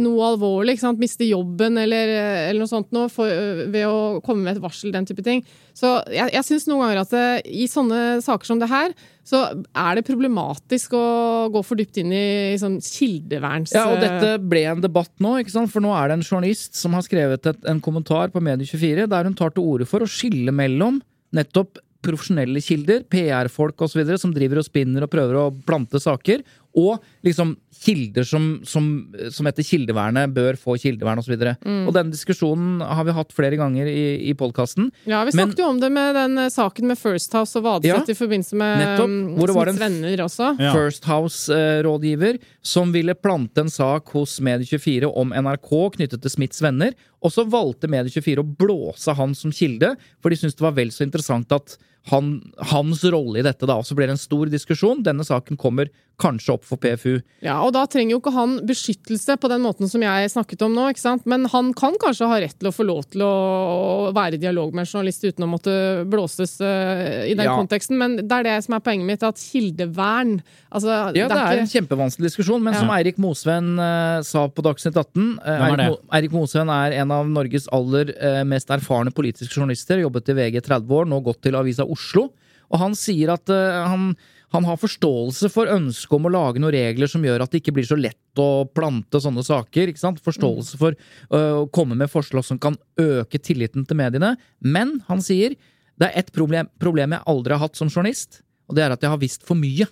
noe alvorlig, ikke sant? miste jobben eller, eh, eller noe sånt noe, for, eh, ved å komme med et varsel, den type ting. Så jeg, jeg syns noen ganger at det, i sånne saker som det her, så er det problematisk å gå for dypt inn i sånn kildeverns... Ja, og dette ble en debatt nå, ikke sant? for nå er det en journalist som har skrevet et, en kommentar på Medie24 der hun tar til orde for å skille mellom nettopp profesjonelle kilder, PR-folk osv., som driver og spinner og prøver å plante saker, og liksom kilder som, som, som etter kildevernet bør få kildevern osv. Og, Mm. og denne diskusjonen har vi hatt flere ganger i, i podkasten. Ja, vi Men- snakket jo om det med den eh, saken med First House og Vadseth Ja, i forbindelse med nettopp, mm, hvor det var en- venner også. Ja. First House-rådgiver som ville plante en sak hos Medie24 om NRK knyttet til Smiths venner, og så valgte Medie24 å blåse han som kilde, for de syntes det var vel så interessant at han, hans rolle i dette, da. Og så blir det en stor diskusjon. Denne saken kommer kanskje opp for PFU. Ja, og da trenger jo ikke han beskyttelse på den måten som jeg snakket om nå, ikke sant? Men han kan kanskje ha rett til å få lov til å være i dialog med en journalist uten å måtte blåses eh, i den Ja. konteksten. Men det er det som er poenget mitt, at kildevern altså, Ja, det er en ikke- kjempevanskelig diskusjon, men Ja. som Eirik Mosveen uh, sa på Dagsnytt 18 uh, er det? Mo- Eirik Mosveen er en av Norges aller uh, mest erfarne politiske journalister. Jobbet i VG 30 år, nå gått til Avisa Oslo. Og han sier at eh, han, han har forståelse for ønsket om å lage noen regler som gjør at det ikke blir så lett å plante sånne saker. ikke sant? Forståelse for uh, å komme med forslag som kan øke tilliten til mediene. Men han sier det er ett problem, problem jeg aldri har hatt som journalist, og det er at jeg har visst for mye.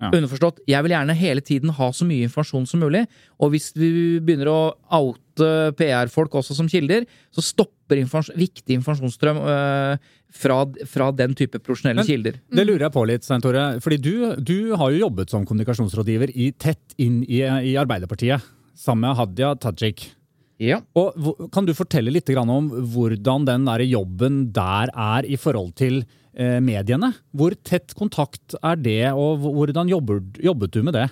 Ja. Underforstått, jeg vil gjerne hele tiden ha så mye informasjon som mulig, og hvis vi begynner å oute PR-folk også som kilder, så stopper informas viktig informasjonsstrøm øh, fra, fra den type profesjonelle Men- kilder. Det lurer jeg på litt, Stein Tore. Fordi du, du har jo jobbet som kommunikasjonsrådgiver i, tett inn i, i Arbeiderpartiet, sammen med Hadia Tajik. Ja. Og Kan du fortelle litt om hvordan den der jobben der er i forhold til eh, mediene? Hvor tett kontakt er det, og hvordan jobbet du med det?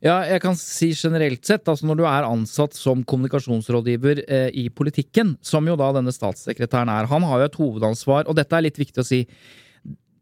Ja, jeg kan si generelt sett, altså når du er ansatt som kommunikasjonsrådgiver eh, i politikken, som jo da denne statssekretæren er, han har jo et hovedansvar, og dette er litt viktig å si.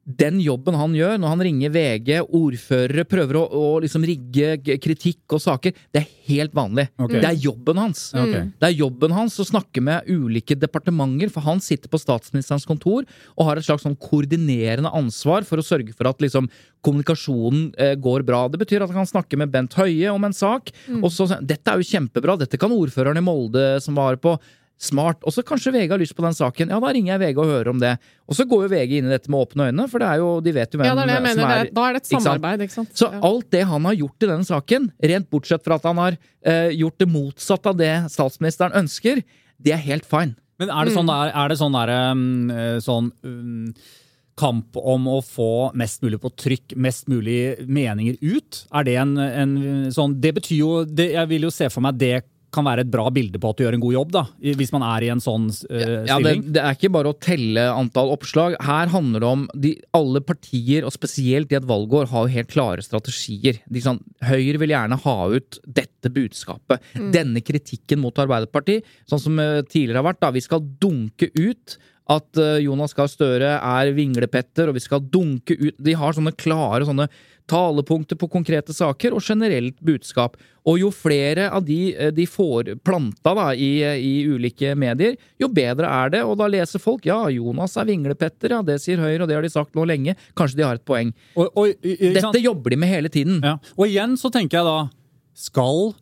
Den jobben han gjør når han ringer VG, ordførere, prøver å, å liksom rigge kritikk og saker, det er helt vanlig. Okay. Det er jobben hans. Okay. Det er jobben hans å snakke med ulike departementer, for han sitter på statsministerens kontor og har et slags sånn koordinerende ansvar for å sørge for at liksom kommunikasjonen eh, går bra. Det betyr at han kan snakke med Bent Høie om en sak, og så Dette er jo kjempebra, dette kan ordføreren i Molde som var på. Smart. Og så kanskje VG har lyst på den saken. Ja, da ringer jeg VG og hører om det. Og så går jo VG inn i dette med åpne øyne, for det er jo, de vet jo hvem Ja, det er det jeg som mener. er det Da er det et ikke sant? samarbeid, ikke sant? Så Ja. alt det han har gjort i denne saken, rent bortsett fra at han har eh, gjort det motsatte av det statsministeren ønsker, det er helt fine. Men er det sånn der, er det sånn der um, eh, sånn um, kamp om å få mest mulig på trykk, mest mulig meninger ut? Er det en, en sånn Det betyr jo det, Jeg vil jo se for meg det kan være et bra bilde på at du gjør en god jobb, da, hvis man er i en sånn eh, Ja, det, det er ikke bare å telle antall oppslag. Her handler det om de, alle partier, og spesielt i et valgår, har jo helt klare strategier. De, sånn, Høyre vil gjerne ha ut dette budskapet. Denne kritikken mot Arbeiderpartiet, sånn som eh, tidligere har vært. da, Vi skal dunke ut at eh, Jonas Gahr Støre er vinglepetter, og vi skal dunke ut De har sånne klare sånne talepunkter på konkrete saker og generelt budskap. Og jo flere av de eh, de får planta da, i, i ulike medier, jo bedre er det. Og da leser folk ja, Jonas er vinglepetter, ja, det sier Høyre, og det har de sagt nå lenge. Kanskje de har et poeng. Og, og? Dette jobber de med hele tiden. Ja. Og igjen så tenker jeg da Skal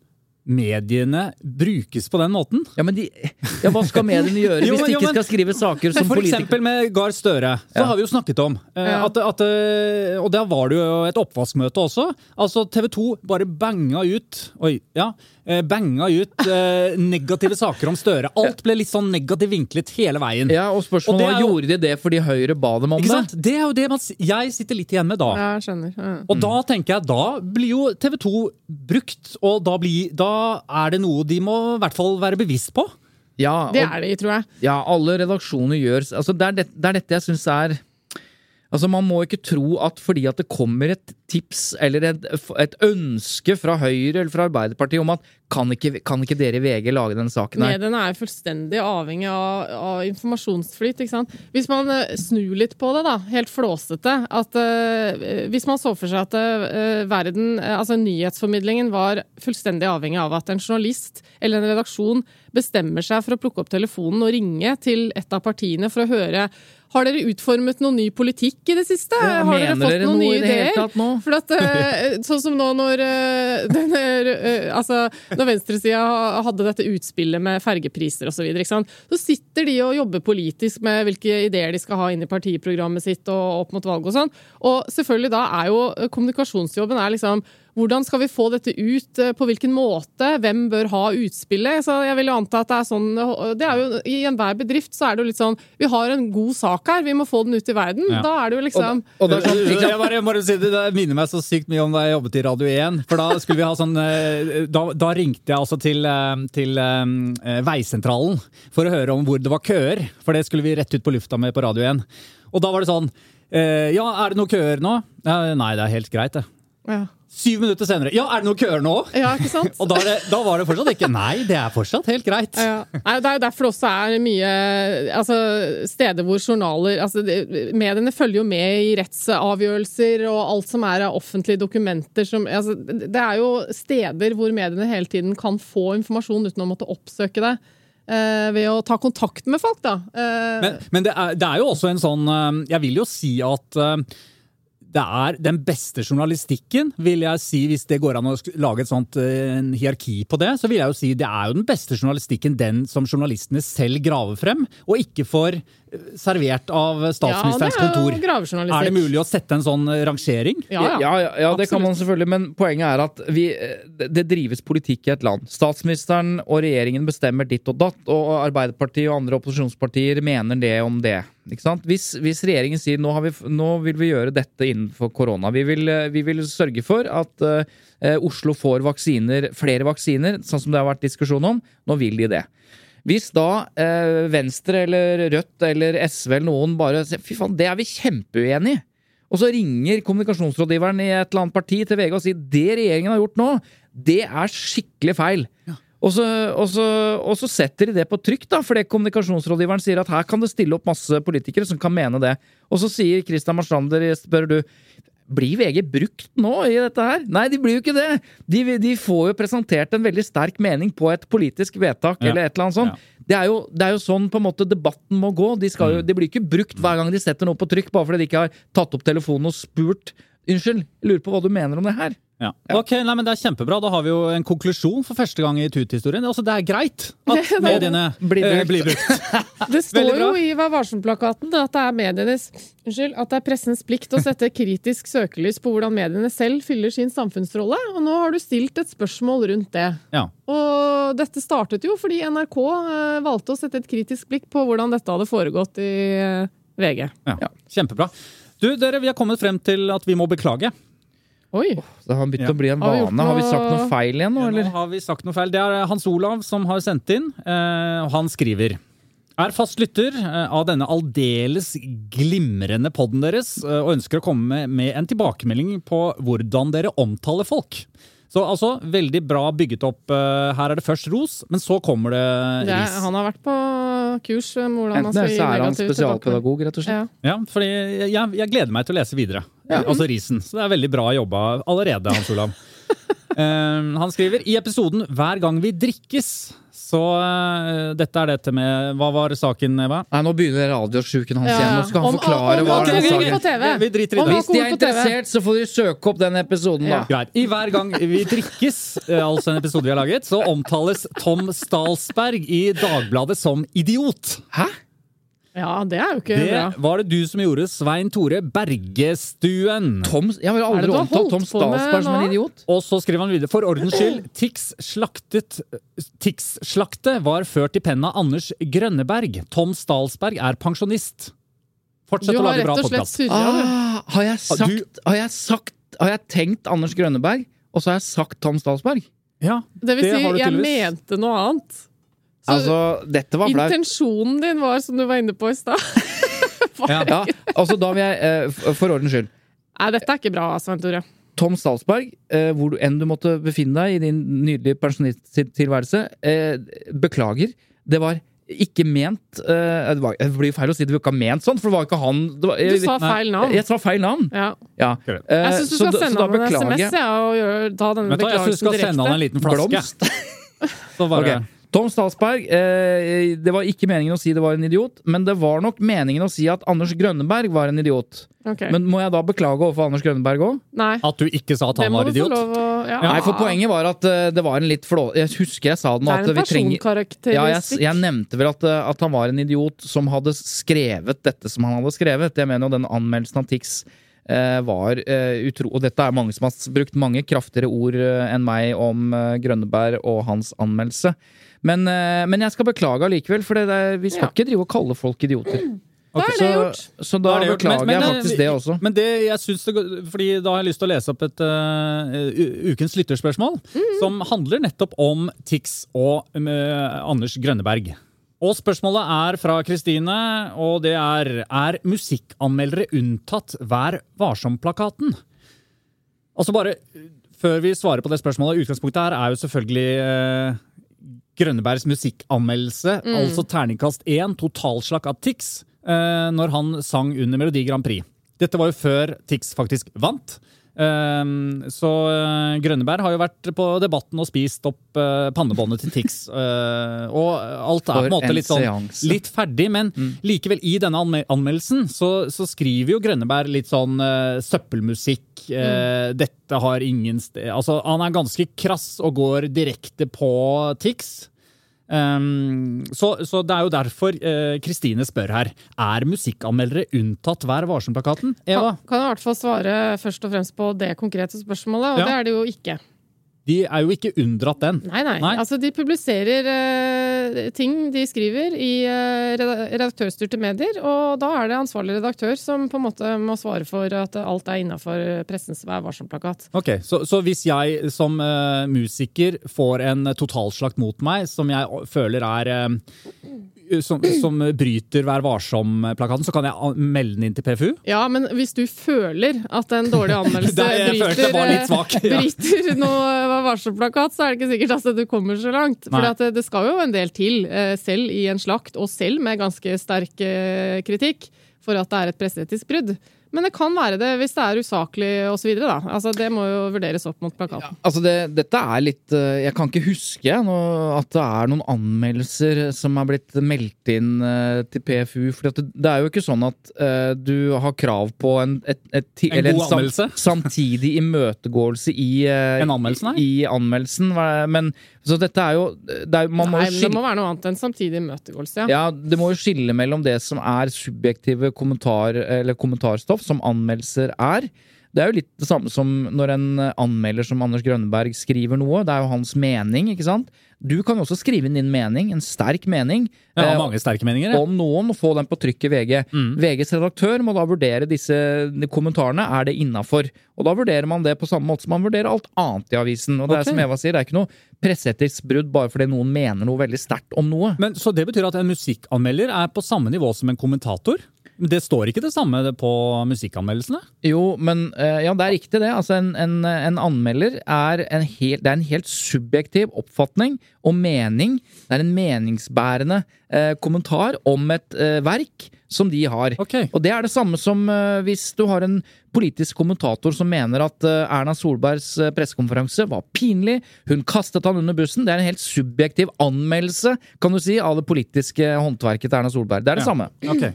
mediene brukes på den måten? Ja, men de, ja, Hva skal mediene gjøre Jo, hvis men- de jo, ikke men- skal skrive saker som som for politikere? eksempel med Gahr Støre, så Ja. har vi jo snakket om eh, Ja. at, at eh, Og der var det jo et oppvaskmøte også. Altså TV 2 bare banga ut Oi, ja. eh, Banga ut eh, negative saker om Støre. Alt ble litt sånn negativt vinklet hele veien. Ja, og spørsmålet det var, Gjorde de det fordi Høyre ba dem om Ikke det? Det er jo det man, jeg sitter litt igjen med da. Ja, jeg skjønner. Ja. Og da tenker jeg, da blir jo TV 2 brukt, og da, blir, da er det noe de må i hvert fall være bevisst på. Ja, Det er de, tror jeg. Ja, alle redaksjoner gjør altså det, er det, det er dette jeg syns er Altså Man må ikke tro at fordi at det kommer et tips eller et, et ønske fra Høyre eller fra Arbeiderpartiet om at kan ikke, kan ikke dere i VG lage denne saken her? Mediene er fullstendig avhengig av, av informasjonsflyt. ikke sant? Hvis man eh, snur litt på det, da, helt flåsete at uh, Hvis man så for seg at uh, verden, altså nyhetsformidlingen var fullstendig avhengig av at en journalist eller en redaksjon bestemmer seg for å plukke opp telefonen og ringe til et av partiene for å høre har dere utformet noen ny politikk i det siste? Ja, har dere fått dere noen noe nye ideer? nå? For at, eh, sånn som nå når eh, denne, eh, altså, når venstresida hadde dette utspillet med fergepriser osv., så, videre, så sitter de og jobber politisk med hvilke ideer de skal ha inn i partiprogrammet sitt og opp mot valg og sånn. Og selvfølgelig da er jo kommunikasjonsjobben er liksom hvordan skal vi få dette ut? eh, På hvilken måte? Hvem bør ha utspillet? Så jeg vil jo anta at det er sånn det er jo, I enhver bedrift så er det jo litt sånn Vi har en god sak her, vi må få den ut i verden. Ja. Da er det jo liksom Og det er sånn? Jeg bare, bare si det, det minner meg så sykt mye om da jeg jobbet i Radio 1. For da skulle vi ha sånn eh, Da, da ringte jeg altså til, eh, til um, Veisentralen for å høre om hvor det var køer. For det skulle vi rett ut på lufta med på Radio 1. Og da var det sånn eh, Ja, er det noen køer nå? Ja, nei, det er helt greit, det. ja. Syv minutter senere. Ja, er det noen køer nå? ja, ikke sant? Og da, det, da var det fortsatt ikke Nei, det er fortsatt helt greit. Ja. Nei, det er jo derfor det også er mye altså, steder hvor journaler altså, Mediene følger jo med i rettsavgjørelser og alt som er av offentlige dokumenter. Som, altså, det er jo steder hvor mediene hele tiden kan få informasjon uten å måtte oppsøke det. eh, ved å ta kontakt med folk, da. Eh, Men, men det, er, det er jo også en sånn eh, Jeg vil jo si at det er den beste journalistikken, vil jeg si, hvis det går an å lage et sånt eh, en hierarki på det, så vil jeg jo si det er jo den beste journalistikken den som journalistene selv graver frem, og ikke får servert av statsministerens ja, det er kontor. Er det mulig å sette en sånn eh, rangering? Ja, ja. Ja, ja, ja det kan man selvfølgelig, men poenget er at vi, eh, det- drives politikk i et land. Statsministeren og regjeringen bestemmer ditt og datt, og Arbeiderpartiet og andre opposisjonspartier mener det om det. Ikke sant? Hvis, hvis regjeringen sier nå, har vi, nå vil vi gjøre dette innenfor korona, vi vil, eh, vi vil sørge for at uh, Oslo får vaksiner, flere vaksiner, sånn som det har vært diskusjon om, nå vil de det. Hvis da eh, Venstre eller Rødt eller SV eller noen bare sier fy faen, det er vi kjempeuenig i, og så ringer kommunikasjonsrådgiveren i et eller annet parti til VG og sier det regjeringen har gjort nå, det er skikkelig feil. Og, så, og, så, og så setter de det på trykk, da, fordi kommunikasjonsrådgiveren sier at her kan det stille opp masse politikere som kan mene det. Og så sier Christian Marstrander, spør du, blir VG brukt nå i dette her? Nei, de blir jo ikke det! De, de får jo presentert en veldig sterk mening på et politisk vedtak Ja. eller et eller annet sånt. Ja. Det, er jo, det er jo sånn på en måte debatten må gå. De, jo, de blir ikke brukt hver gang de setter noe på trykk, bare fordi de ikke har tatt opp telefonen og spurt Unnskyld, lurer på hva du mener om det her. Ja. Ok, nei, men Det er kjempebra. Da har vi jo en konklusjon for første gang i Tut-historien. Altså, Det er greit at mediene Blir eh, brukt. blir brukt. Det står jo i Vær varsom-plakaten at det er medienes Unnskyld, at det er pressens plikt å sette kritisk søkelys på hvordan mediene selv fyller sin samfunnsrolle. Og nå har du stilt et spørsmål rundt det. Ja. Og dette startet jo fordi NRK eh, valgte å sette et kritisk blikk på hvordan dette hadde foregått i, VG. Ja. Kjempebra. Du, dere, vi har kommet frem til at vi må beklage. Oi! Det har begynt Ja. å bli en Har vi noe... vane. Har vi sagt noe feil igjen nå, Nå eller? har vi sagt noe feil. Det er Hans Olav som har sendt inn. Eh, og han skriver er fast lytter eh, av denne aldeles glimrende podden deres eh, og ønsker å komme med, en tilbakemelding på hvordan dere omtaler folk. Så altså, veldig bra bygget opp. eh, Her er det først ros, men så kommer det Det er, ris. han har vært på kurs Enten gi så er han spesialpedagog, rett og slett. Ja. Ja, fordi jeg, jeg gleder meg til å lese videre. Altså risen. Så det er veldig bra jobba allerede, Hans Olav. Eh, han skriver i episoden 'Hver gang vi drikkes', så uh, dette er dette med Hva var saken, Eva? Nei, nå begynner radiosjuken hans Ja, igjen. Nå skal han om- forklare om hva det var saken. sa. på TV. Vi driter i det. Hvis de er interessert, så får de søke opp den episoden, da. Ja. Greit. I hver gang vi drikkes, eh, altså en episode vi har laget, så omtales Tom Stalsberg i Dagbladet som idiot. Hæ? Ja, det er jo ikke Det bra. var det du som gjorde, Svein Tore Bergestuen. Tom, jeg har Er aldri omtalt Tom Statsberg som en idiot. Og så skriver han videre. For ordens skyld, Tix slaktet Tix Slakte var ført i pennen av Anders Grønneberg. Tom Stalsberg er pensjonist. Fortsett Du å lage bra podkast. Ah, har, jeg Ah, du- sagt, har jeg sagt Har jeg tenkt Anders Grønneberg, og så har jeg sagt Tom Stalsberg? Ja, Det vil si, har du jeg tydeligvis. mente noe annet. Så Altså, dette var flaut. intensjonen din var, som du var inne på i stad Ja. Ja, altså da vil jeg, eh, for ordens skyld Nei, dette er ikke bra, Svein Tore. Tom Statsberg, eh, hvor du enn du måtte befinne deg i din nydelige pensjonisttilværelse, eh, beklager. Det var ikke ment eh, Det, var, det blir feil å si det var ikke ment sånn, for det var ikke han det var, Du sa nei, feil navn. Jeg sa feil navn. Ja. Ja. Eh, Jeg syns du skal så sende han en SMS jeg. ja, og gjør, ta denne beklagelsen direkte. jeg syns du skal direkte. sende han en liten flaske. Blomst. Så bare, Ok. Tom Statsberg, eh, det var ikke meningen å si det var en idiot, men det var nok meningen å si at Anders Grønneberg var en idiot. Okay. Men må jeg da beklage overfor Anders Grønneberg òg? At du ikke sa at han var idiot? å ja. Nei, for poenget var at uh, det var en litt flå... Jeg husker jeg sa det Det er at en personkarakteristikk. ja, jeg, jeg nevnte vel at, uh, at han var en idiot som hadde skrevet dette som han hadde skrevet. Jeg mener jo den anmeldelsen av Tix uh, var utro... Og dette er mange som har brukt mange kraftigere ord enn meg om Grønneberg og hans anmeldelse. Men, eh, men jeg skal beklage allikevel, for det der, vi skal Ja. ikke drive og kalle folk idioter. Da er det så, gjort. så da Da er beklager Men- men, jeg faktisk det også. Men det jeg synes det fordi da har jeg lyst til å lese opp et uh, ukens lytterspørsmål, som handler nettopp om Tix og eh, Anders Grønneberg. Og spørsmålet er fra Kristine, og det er Er musikkanmeldere unntatt Vær varsom-plakaten? Altså bare, Før vi svarer på det spørsmålet, utgangspunktet her er jo selvfølgelig Grønnebergs musikkanmeldelse, altså terningkast 1, totalslakk av Tix, eh, når han sang under Melodi Grand Prix. Dette var jo før Tix faktisk vant. Um, så eh, Grønneberg har jo vært på Debatten og spist opp eh, pannebåndet til Tix. eh, og alt er på en måte litt sånn litt ferdig, men likevel, i denne anmeldelsen så, så skriver jo Grønneberg litt sånn søppelmusikk. eh, Dette har ingen sted Altså, han er ganske krass og går direkte på Tix. Um, så, så det er jo derfor Kristine Kristine spør her. Er musikkanmeldere unntatt Vær varsom-plakaten? Eva? Kan, kan jeg i hvert fall svare først og fremst på det konkrete spørsmålet, og Ja. det er det jo ikke. De er jo ikke unndratt den. Nei, nei. Nei. Altså, de publiserer uh, ting de skriver i uh, redaktørstyrte medier, og da er det ansvarlig redaktør som på en måte må svare for at alt er innafor pressens Vær varsom-plakat. Ok, så, så hvis jeg som uh, musiker får en totalslakt mot meg, som jeg føler er som, som bryter Vær varsom-plakaten, så kan jeg melde den inn til PFU? Ja, men hvis du føler at en dårlig anmeldelse er- bryter, eh, bryter noe Vær varsom-plakat, så er det ikke sikkert at du kommer så langt. For det, det skal jo en del til, eh, selv i en slakt, og selv med ganske sterk eh, kritikk, for at det er et presseetisk brudd. Men det kan være det hvis det er usaklig osv. Altså, det må jo vurderes opp mot plakaten. Altså det, dette er litt eh, Jeg kan ikke huske noe, at det er noen anmeldelser som er blitt meldt inn eh, til PFU. For det, det er jo ikke sånn at uh, du har krav på en, et, et, et, En eller god sam- samtidig imøtegåelse i, uh, En anmeldelse, nei? i anmeldelsen. Men så dette er jo det er, Man må Nei, skille, det må være noe annet enn samtidig imøtegåelse. Ja. ja, Det må jo skille mellom det som er subjektive kommentar, eller kommentarstoff, som anmeldelser er. Det er jo litt det samme som når en anmelder som Anders Grønneberg skriver noe. Det er jo hans mening, ikke sant? Du kan også skrive inn din mening, en sterk mening, ja, eh, mange sterke meninger. Ja. om noen, og få den på trykk i VG. VGs redaktør må da vurdere disse kommentarene. Er det innafor? Og da vurderer man det på samme måte som man vurderer alt annet i avisen. Og det okay. er som Eva sier, det er ikke noe presseetisk brudd bare fordi noen mener noe veldig sterkt om noe. Men Så det betyr at en musikkanmelder er på samme nivå som en kommentator? Men Det står ikke det samme på musikkanmeldelsene? Jo, men eh, ja, det er riktig det. Altså, en, en, en anmelder er en, helt, det er en helt subjektiv oppfatning og mening. Det er en meningsbærende eh, kommentar om et eh, verk som de har. Okay. Og det er det samme som eh, hvis du har en politisk kommentator som mener at eh, Erna Solbergs eh, pressekonferanse var pinlig, hun kastet han under bussen. Det er en helt subjektiv anmeldelse, kan du si, av det politiske håndverket til Erna Solberg. Det er det Ja. samme. Ok.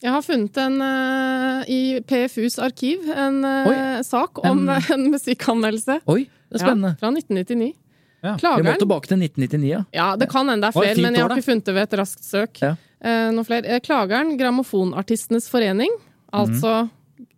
Jeg har funnet en eh, i PFUs arkiv en eh, Oi. sak om En- en musikkanmeldelse. Oi, det er spennende. Ja, fra 1999. Ja. Vi må tilbake til 1999, ja. Ja, det kan hende det er flere, men jeg har ikke funnet det ved et raskt søk. Ja. Eh, Klageren, Grammofonartistenes forening, altså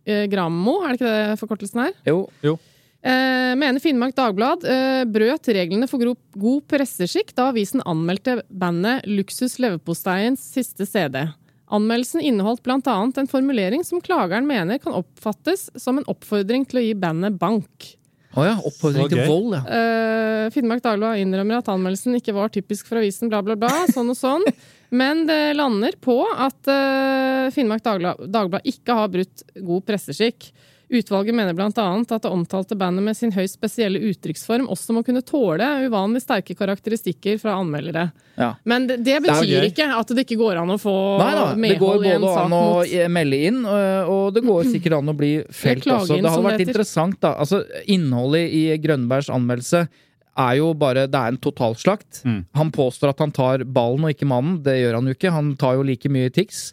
eh, Grammo, er det ikke det forkortelsen er? Jo. Eh, mener Finnmark Dagblad eh, brøt reglene for god presseskikk da avisen anmeldte bandet Luksus Leverposteiens siste CD. Anmeldelsen inneholdt annet en formulering som klageren mener kan oppfattes som en oppfordring til å gi bandet bank. Oh ja, oppfordring til vold, ja. Uh, Finnmark Dagblad innrømmer at anmeldelsen ikke var typisk for avisen, bla, bla, bla, sånn og sånn. Men det lander på at uh, Finnmark Dagblad, Dagblad ikke har brutt god presseskikk. Utvalget mener annet at det omtalte bandet med sin høyst spesielle uttrykksform også må kunne tåle uvanlig sterke karakteristikker fra anmeldere. ja. Men det, det betyr det ikke at det ikke går an å få Nei da, det går medhold Det går både an å mot eh, melde inn, øh, og det går sikkert an å bli felt også. Det hadde vært det interessant, da. Altså, innholdet i Grønbergs anmeldelse er jo bare Det er en totalslakt. Mm. Han påstår at han tar ballen og ikke mannen. Det gjør han jo ikke. Han tar jo like mye Tix.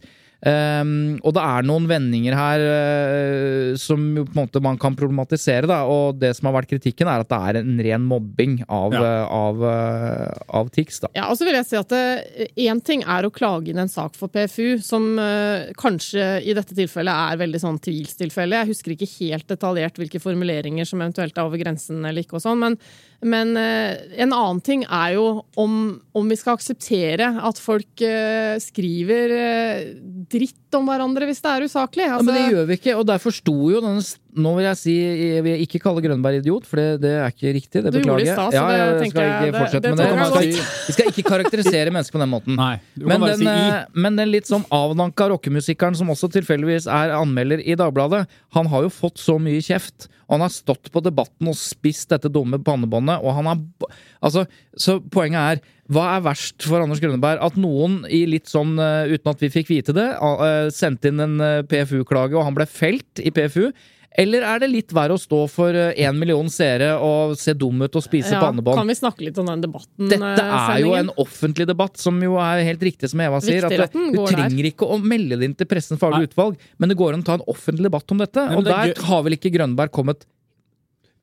Ehm, og det er noen vendinger her uh, som jo på en måte man kan problematisere, da. Og det som har vært kritikken, er at det er en ren mobbing av, Ja. uh, av, uh, av Tix, da. Ja, og så vil jeg si at Én ting er å klage inn en sak for PFU, som kanskje i dette tilfellet er veldig sånn tvilstilfelle. Jeg husker ikke helt detaljert hvilke formuleringer som eventuelt er over grensen eller ikke, og sånn, men, men eh, en annen ting er jo om, om vi skal akseptere at folk eh, skriver eh, dritt om hverandre hvis det er usaklig. Ja, men det Altså, gjør vi ikke, og derfor sto jo denne Nå vil jeg si Jeg vil ikke kalle Grønberg idiot, for det, det er ikke riktig. Det beklager jeg. Ja, det jeg skal jeg- ikke fortsette det med det. Man skal, vi skal ikke karakterisere mennesker på den måten. Nei, Men den, si eh, men den litt sånn avdanka rockemusikeren som også tilfeldigvis er anmelder i Dagbladet, han har jo fått så mye kjeft. Og han har stått på Debatten og spist dette dumme pannebåndet, og han har Altså, så poenget er hva er verst for Anders Grønneberg? At noen i litt sånn, eh, uten at vi fikk vite det, eh, sendte inn en eh, PFU-klage, og han ble felt i PFU? Eller er det litt verre å stå for én million seere og se dum ut og spise ja, pannebånd? kan vi snakke litt om den debatten? Dette er jo en offentlig debatt, som jo er helt riktig som Eva sier. At den du trenger der. ikke å melde det inn til Pressens faglige utvalg, men det går an å ta en offentlig debatt om dette. og det er der har vel ikke Grønberg kommet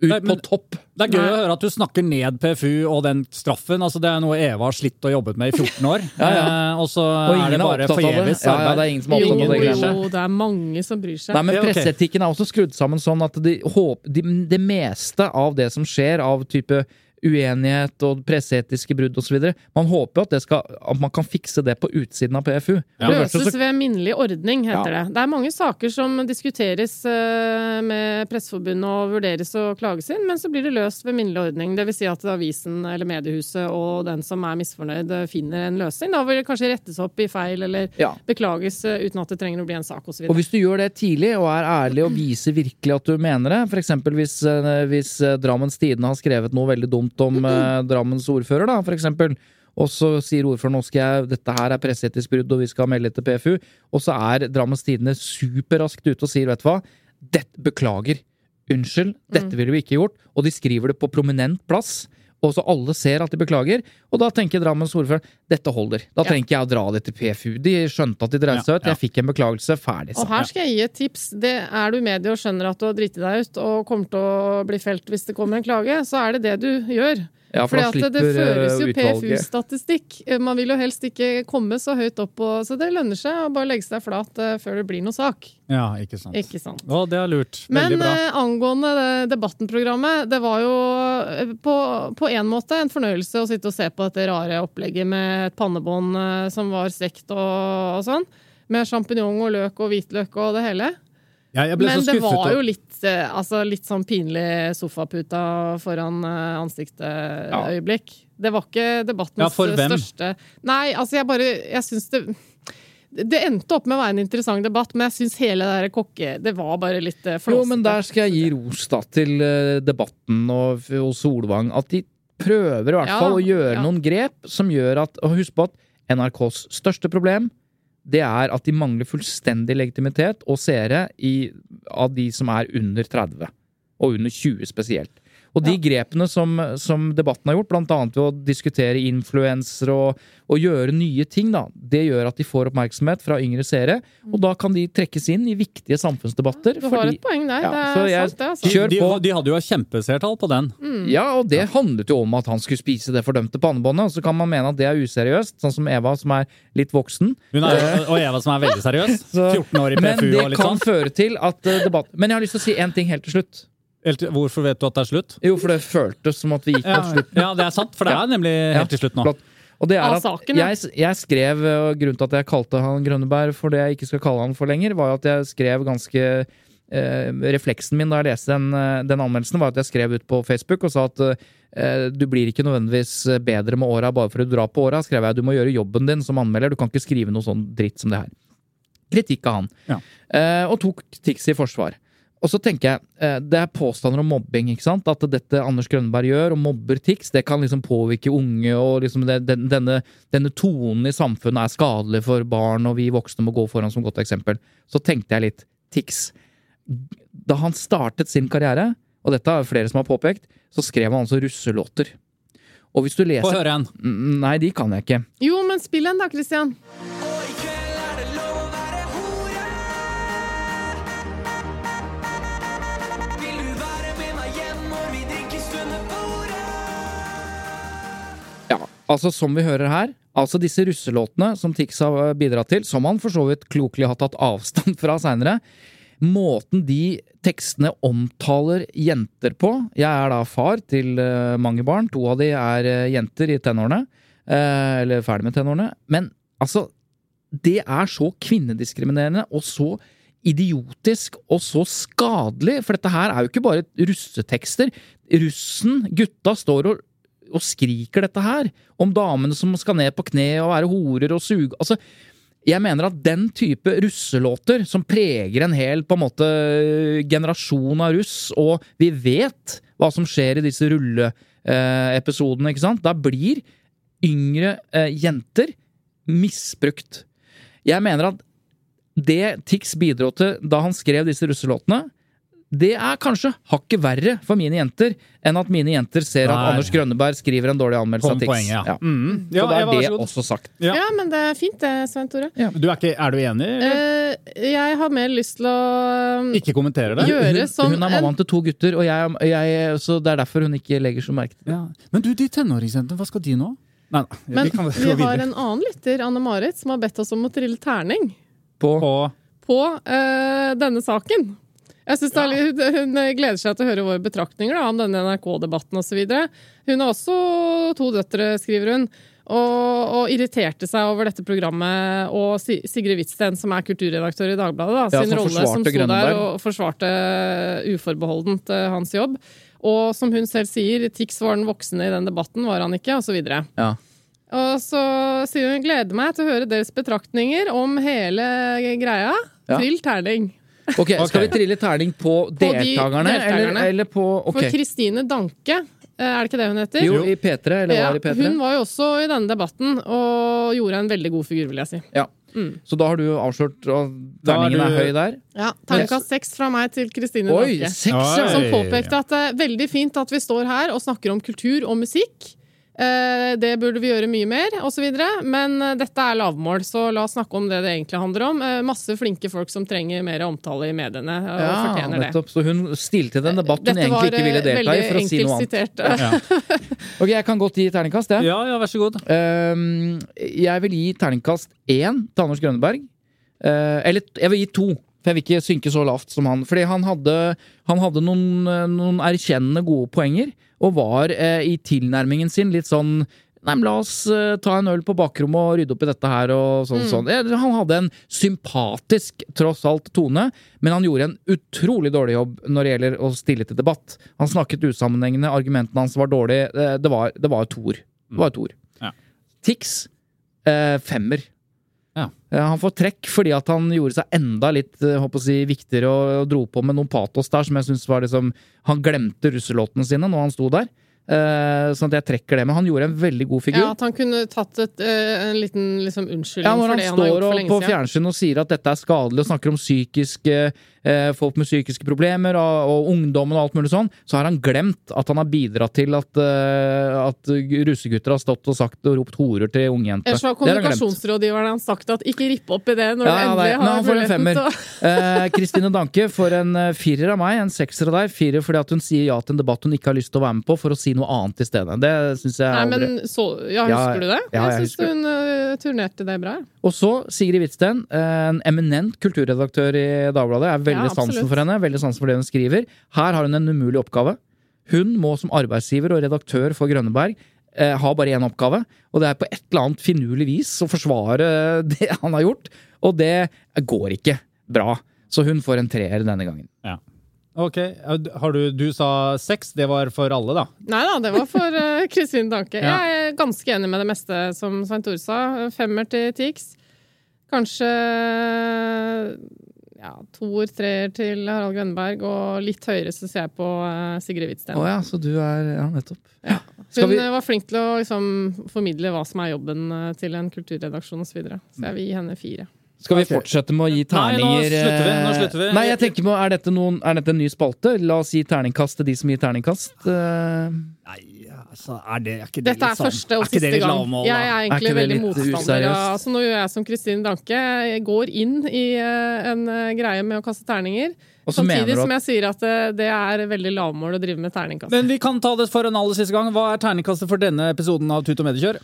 ut Nei, men- på topp. Det er gøy Nei. å høre at du snakker ned PFU og den straffen. Altså, det er noe Eva har slitt og jobbet med i 14 år. Ja, ja. Eh, og så Og er det bare det. forgjeves Ja, ja, det er ingen som er opptatt av det jo, det er mange som bryr seg. Nei, men Presseetikken er også skrudd sammen sånn at de håp, de, det meste av det som skjer av type uenighet og presseetiske brudd osv. Man håper jo at, skal, at man kan fikse det på utsiden av PFU. Ja. Løses så- ved minnelig ordning, heter Ja. det. Det er mange saker som diskuteres eh, med Presseforbundet og vurderes å klages inn, men så blir det løst ved minnelig ordning. Det vil si at avisen eller mediehuset og den som er misfornøyd, eh, finner en løsning. Da vil det kanskje rettes opp i feil eller Ja. beklages eh, uten at det trenger å bli en sak osv. Og hvis du gjør det tidlig og er ærlig og viser virkelig at du mener det, f.eks. hvis, hvis Drammens Tidende har skrevet noe veldig dumt om eh, Drammens ordfører, da, for eksempel, og så sier ordføreren nå skal jeg, dette her er presseetisk brudd og vi skal melde til PFU, og så er Drammens Tidende superraskt ute og sier vet du hva, dette beklager, unnskyld, dette ville vi ikke gjort, og de skriver det på prominent plass. Og så alle ser at de beklager, og da tenker Drammens ordfører dette holder. Da Ja. trenger ikke jeg å dra det til PFU. De skjønte at de dreide seg ut. Jeg fikk en beklagelse. Ferdig. Og her skal jeg gi et tips. Det er du i media og skjønner at du har driti deg ut og kommer til å bli felt hvis det kommer en klage, så er det det du gjør. Ja, for Fordi da at det slipper føres eh, jo PFU-statistikk. Eh, Man vil jo helst ikke komme så høyt opp, og, så det lønner seg å bare legge seg flat eh, før det blir noe sak. Ja, ikke sant. Ikke sant? Å, det er lurt. Men bra. eh, angående Debatten-programmet, det var jo eh, på, på en måte en fornøyelse å sitte og se på dette rare opplegget med et pannebånd eh, som var stekt og, og sånn. Med sjampinjong og løk og hvitløk og det hele. Ja, jeg ble Men så det var jo over- litt, eh, altså litt sånn pinlig sofaputa foran eh, ansiktet-øyeblikk. Det var ikke debattens Ja, for hvem? største Nei, altså jeg bare Jeg syns det det endte opp med å være en interessant debatt, men jeg syns hele det der kokke... Det var bare litt eh, flåsete. Jo, men der skal jeg gi ros da til debatten og, og Solvang. At de prøver i hvert Ja, fall å gjøre ja. noen grep som gjør at Og husk på at NRKs største problem det er at de mangler fullstendig legitimitet og seere av de som er under 30. Og under 20 spesielt. Og de grepene som, som debatten har gjort, annet ved å diskutere influensere og, og gjøre nye ting, da, det gjør at de får oppmerksomhet fra yngre seere. Og da kan de trekkes inn i viktige samfunnsdebatter. Du har et poeng der. Ja, det er jeg- sant, det. altså. Kjør de, på. de hadde jo kjempeseertall på den. Ja, og det handlet jo om at han skulle spise det fordømte pannebåndet. Og så kan man mene at det er useriøst, sånn som Eva, som er litt voksen. Hun er, og Eva som er veldig seriøs. 14 år i PFU og litt kan sånn. føre til at eh, debatt... Men jeg har lyst til å si én ting helt til slutt. Helt- Hvorfor vet du at det er slutt? Jo, for det føltes som at vi gikk Ja, mot slutt. ja, det er sant, for det er nemlig helt til slutt nå. Og det er at jeg, jeg skrev, og grunnen til at jeg kalte han Grønneberg for det jeg ikke skal kalle han for lenger, var at jeg skrev ganske eh, Refleksen min da jeg leste den, eh, den anmeldelsen, var at jeg skrev ut på Facebook og sa at eh, du blir ikke nødvendigvis bedre med åra bare for å dra på åra. Skrev jeg du må gjøre jobben din som anmelder, du kan ikke skrive noe sånn dritt som det her. Kritikk av han. Ja. Eh, og tok Tix i forsvar. Og så tenker jeg, eh, Det er påstander om mobbing. ikke sant? At dette Anders Grønneberg gjør, og mobber Tix, det kan liksom påvirke unge. og liksom det, den, denne, denne tonen i samfunnet er skadelig for barn, og vi voksne må gå foran som godt eksempel. Så tenkte jeg litt Tix. Da han startet sin karriere, og dette er flere som har påpekt, så skrev han altså russelåter. Og hvis du Få leser høre en. Nei, de kan jeg ikke. Jo, men spill en da, Christian. Altså som vi hører her, altså disse russelåtene som Tix har bidratt til, som han for så vidt klokelig har tatt avstand fra seinere, måten de tekstene omtaler jenter på Jeg er da far til eh, mange barn, to av de er eh, jenter i tenårene, eh, eller ferdig med tenårene, men altså Det er så kvinnediskriminerende og så idiotisk og så skadelig, for dette her er jo ikke bare russetekster. Russen, gutta, står og og skriker dette her om damene som skal ned på kne og være horer og suge Altså, jeg mener at den type russelåter som preger en hel på en måte generasjon av russ, og vi vet hva som skjer i disse rulleepisodene, ikke sant, da blir yngre eh, jenter misbrukt. Jeg mener at det Tix bidro til da han skrev disse russelåtene, det er kanskje hakket verre for mine jenter enn at mine jenter ser at Anders Grønneberg skriver en dårlig anmeldelse av Tix. ja. Ja. Mm. Så Ja, da er det så også sagt. Ja. Ja, men det er fint det, Svein Tore. Du er, ikke, er du enig? Eh, jeg har mer lyst til å um, Ikke kommentere det? gjøre Hun, som hun er mammaen til to gutter, og jeg, jeg, så det er derfor hun ikke legger så merke til det. Ja. Men du, de tenåringsjentene, hva skal de nå? Nei, nei, Men vi vi har en annen lytter, Anne-Marit, som har bedt oss om å trille terning På, Og på uh, denne saken. Jeg synes er litt, Hun gleder seg til å høre våre betraktninger da, om denne NRK-debatten osv. Hun har også to døtre, skriver hun, og, og irriterte seg over dette programmet og Sigrid Hvitsten, som er kulturredaktør i Dagbladet, da, Ja, sin rolle som sto der og forsvarte uforbeholdent eh, hans jobb. Og som hun selv sier, Tix var den voksne i den debatten, var han ikke, osv. ja. Og så sier hun gleder meg til å høre deres betraktninger om hele greia. Ja. Trill terning. Ok, Skal vi trille terning på de deltakerne, deltakerne. Eller, eller på For Kristine Danke, eh, er det ikke det hun heter? Jo, i P3, eller Ja, var i P3? hun var jo også i denne debatten og gjorde en veldig god figur, vil jeg si. Ja. Så da har du avslørt at er terningen er høy der? Ja, Terningkast seks fra meg til Kristine Danke. seks, ja! Som påpekte at det er veldig fint at vi står her og snakker om kultur og musikk. Eh, det burde vi gjøre mye mer, osv. Men eh, dette er lavmål, så la oss snakke om det det egentlig handler om. Eh, masse flinke folk som trenger mer omtale i mediene, og Ja, fortjener det. nettopp. Så hun stilte til en debatt hun Dette egentlig ikke ville delta i, for å si veldig noe annet. enkelt sitert. Ok, jeg kan godt gi terningkast, jeg. Ja, ja, vær så god. Ehm, jeg vil gi terningkast én til Anders Grønneberg. Eh, eller jeg vil gi to, for jeg vil ikke synke så lavt som han. Fordi han hadde, han hadde noen, noen erkjennende gode poenger, og var eh, i tilnærmingen sin litt sånn Nei, men La oss eh, ta en øl på bakrommet og rydde opp i dette her. og sånn, sånn. Eh, Han hadde en sympatisk, tross alt, tone, men han gjorde en utrolig dårlig jobb når det gjelder å stille til debatt. Han snakket usammenhengende, argumentene hans var dårlige. Eh, Det var, det var et ord. Det var et ord. Ja. Tix, eh, femmer. Ja. Eh, Han får trekk fordi at han gjorde seg enda litt eh, håper å si, viktigere og, og dro på med noen patos der som jeg synes var liksom Han glemte russelåtene sine når han sto der. Uh, sånn at jeg trekker det. Men han gjorde en veldig god figur. Ja, At han kunne tatt et, uh, en liten liksom, unnskyldning Ja, for når han det han har står gjort for lenge på fjernsyn og sier at dette er skadelig, og snakker om psykiske eh, folk med psykiske problemer og, og ungdommen og alt mulig sånn, så har han glemt at han har bidratt til at, eh, at russegutter har stått og sagt og ropt horer til ungjenter. Ellers har kommunikasjonsrådgiveren hans sagt at ikke ripp opp i det når Ja, du endelig nei, har muligheten til å Eh, Kristine Danke får en eh, firer av meg, en sekser av deg. Firer fordi at hun sier ja til en debatt hun ikke har lyst til å være med på, for å si noe annet i stedet. Det syns jeg Nei, men så, ja, Husker du det? ja, jeg jeg syns hun uh, turnerte det bra. Og så Sigrid Hvitsten, en eminent kulturredaktør i Dagbladet. Er veldig Ja, sansen for henne, veldig sansen for det hun skriver. Her har hun en umulig oppgave. Hun må som arbeidsgiver og redaktør for Grønneberg eh, ha bare én oppgave, og det er på et eller annet finurlig vis å forsvare det han har gjort. Og det går ikke bra. Så hun får en treer denne gangen. Ja. Ok, har du, du sa seks, det var for alle, da? Nei da, det var for uh, Kristin Danke. Ja. Jeg er ganske enig med det meste som Svein Tore sa. Femmer til Tix. Kanskje ja, toer, treer til Harald Grønberg, og litt høyere syns jeg på uh, Sigrid Hvitsten. Oh, ja, så du er Ja, nettopp. Ja. Hun vi eh, var flink til å liksom, formidle hva som er jobben eh, til en kulturredaksjon osv. Så, videre. så jeg vil gi henne fire. Skal vi fortsette med å gi Nei, nå terninger? slutter vi, nå eh, slutter vi. Nei, jeg tenker på, er dette, noen, er dette en ny spalte? La oss gi terningkast til de som gir terningkast. Eh, Nei, altså, er det er ikke det Dette er litt sånn- første og ikke det siste gang. lavmål. Jeg er egentlig er veldig motstander av altså, nå gjør jeg som Kristin Danke. Jeg går inn i eh, en eh, greie med å kaste terninger. Og Samtidig at- som jeg sier at eh, det er veldig lavmål å drive med terningkast. Men vi kan ta det for en aller siste gang. Hva er terningkastet for denne episoden av Tut og Mediekjør?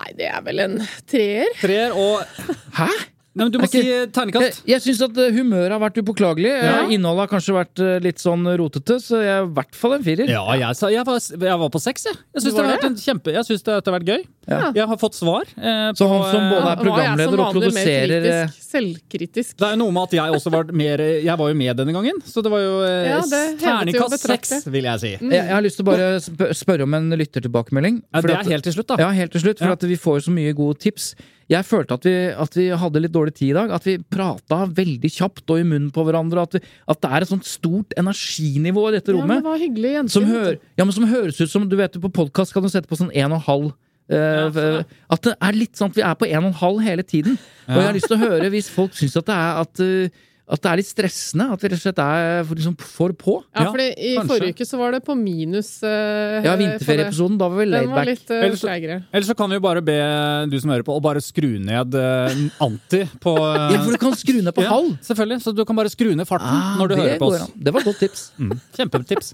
Nei, det er vel en treer. Treer og Hæ? Nei, men du må ikke- si Jeg, jeg syns at eh, humøret har vært upåklagelig. Eh, Ja. Innholdet har kanskje vært eh, litt sånn rotete, så jeg er i hvert fall en firer. Ja, jeg, sa, jeg, var, jeg var på seks, jeg. Jeg syns det, det, det? kjempe, synes det har vært gøy. Ja. Jeg har fått svar. Eh, Så på, han som både eh, er programleder og produserer eh, kritisk, selvkritisk. Det er jo noe med at jeg også var mer Jeg var jo med denne gangen, så det var jo eh, Ja, det terningkast seks, vil jeg si. jeg, jeg har lyst til å bare spørre om en lyttertilbakemelding. Ja, det at- er helt til slutt, da. Ja, helt til slutt, for Ja. at vi får så mye gode tips. Jeg følte at vi, at vi hadde litt dårlig tid i dag. At vi prata veldig kjapt og i munnen på hverandre. At, vi, at det er et sånt stort energinivå i dette rommet. Ja, men det var hyggelig gjensyn. som, hør, ja, men som høres ut som Du vet på podkast kan du sette på sånn en og en halv. eh, sånn, at det er litt sånn at vi er på en og en halv hele tiden. Og jeg har lyst til å høre hvis folk syns at det er at, eh, at det er litt stressende. At vi rett og slett er for, liksom, for på. Ja, Ja, I kanskje. forrige uke så var det på minus. Uh, Ja, vinterferieepisoden. Da var vi laid back. litt uh, Ellers så- så kan vi jo bare be du som hører på, å bare skru ned uh, anti på eh, Ja, for du kan skru ned på ja, halv. Selvfølgelig. Så du kan bare skru ned farten Ah, når du hører på oss. an. Det var et godt tips. Kjempetips.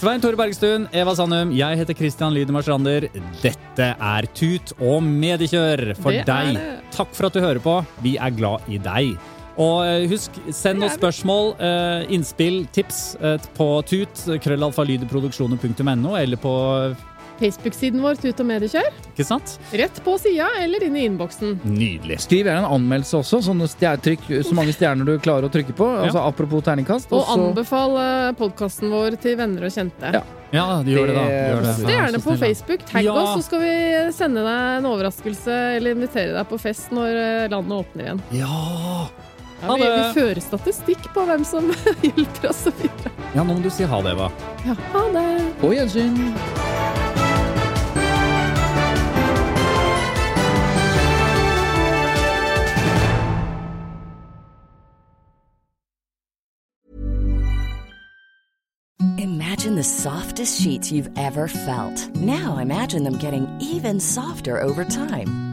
Svein Tore Bergstuen, Eva Sandum, jeg heter Christian Lydemar Strander. Dette er Tut og mediekjør for Det deg. Takk for at du hører på. Vi er glad i deg. Og eh, husk, send oss spørsmål, eh, innspill, tips eh, på tut, krøllalfalydeproduksjoner.no, eller på Facebook-siden vår Tut og mediekjør. Ikke sant? Rett på sida eller inn i innboksen. Nydelig. Skriv gjerne en anmeldelse også. sånn trykk, så mange stjerner du klarer å trykke på. Altså Apropos terningkast. Og også... anbefal podkasten vår til venner og kjente. Ja. Ja, gjør det, da. Gjør det. Vær gjerne på. Facebook. Tagg Ja. oss, så skal vi sende deg en overraskelse eller invitere deg på fest når landet åpner igjen. Ja. Ja, vi, vi fører statistikk på hvem som hjelper oss videre. ja, nå må du si ha det, Eva. Ja, ha det. På gjensyn. Imagine the softest sheets you've ever felt. Now imagine them getting even softer over time.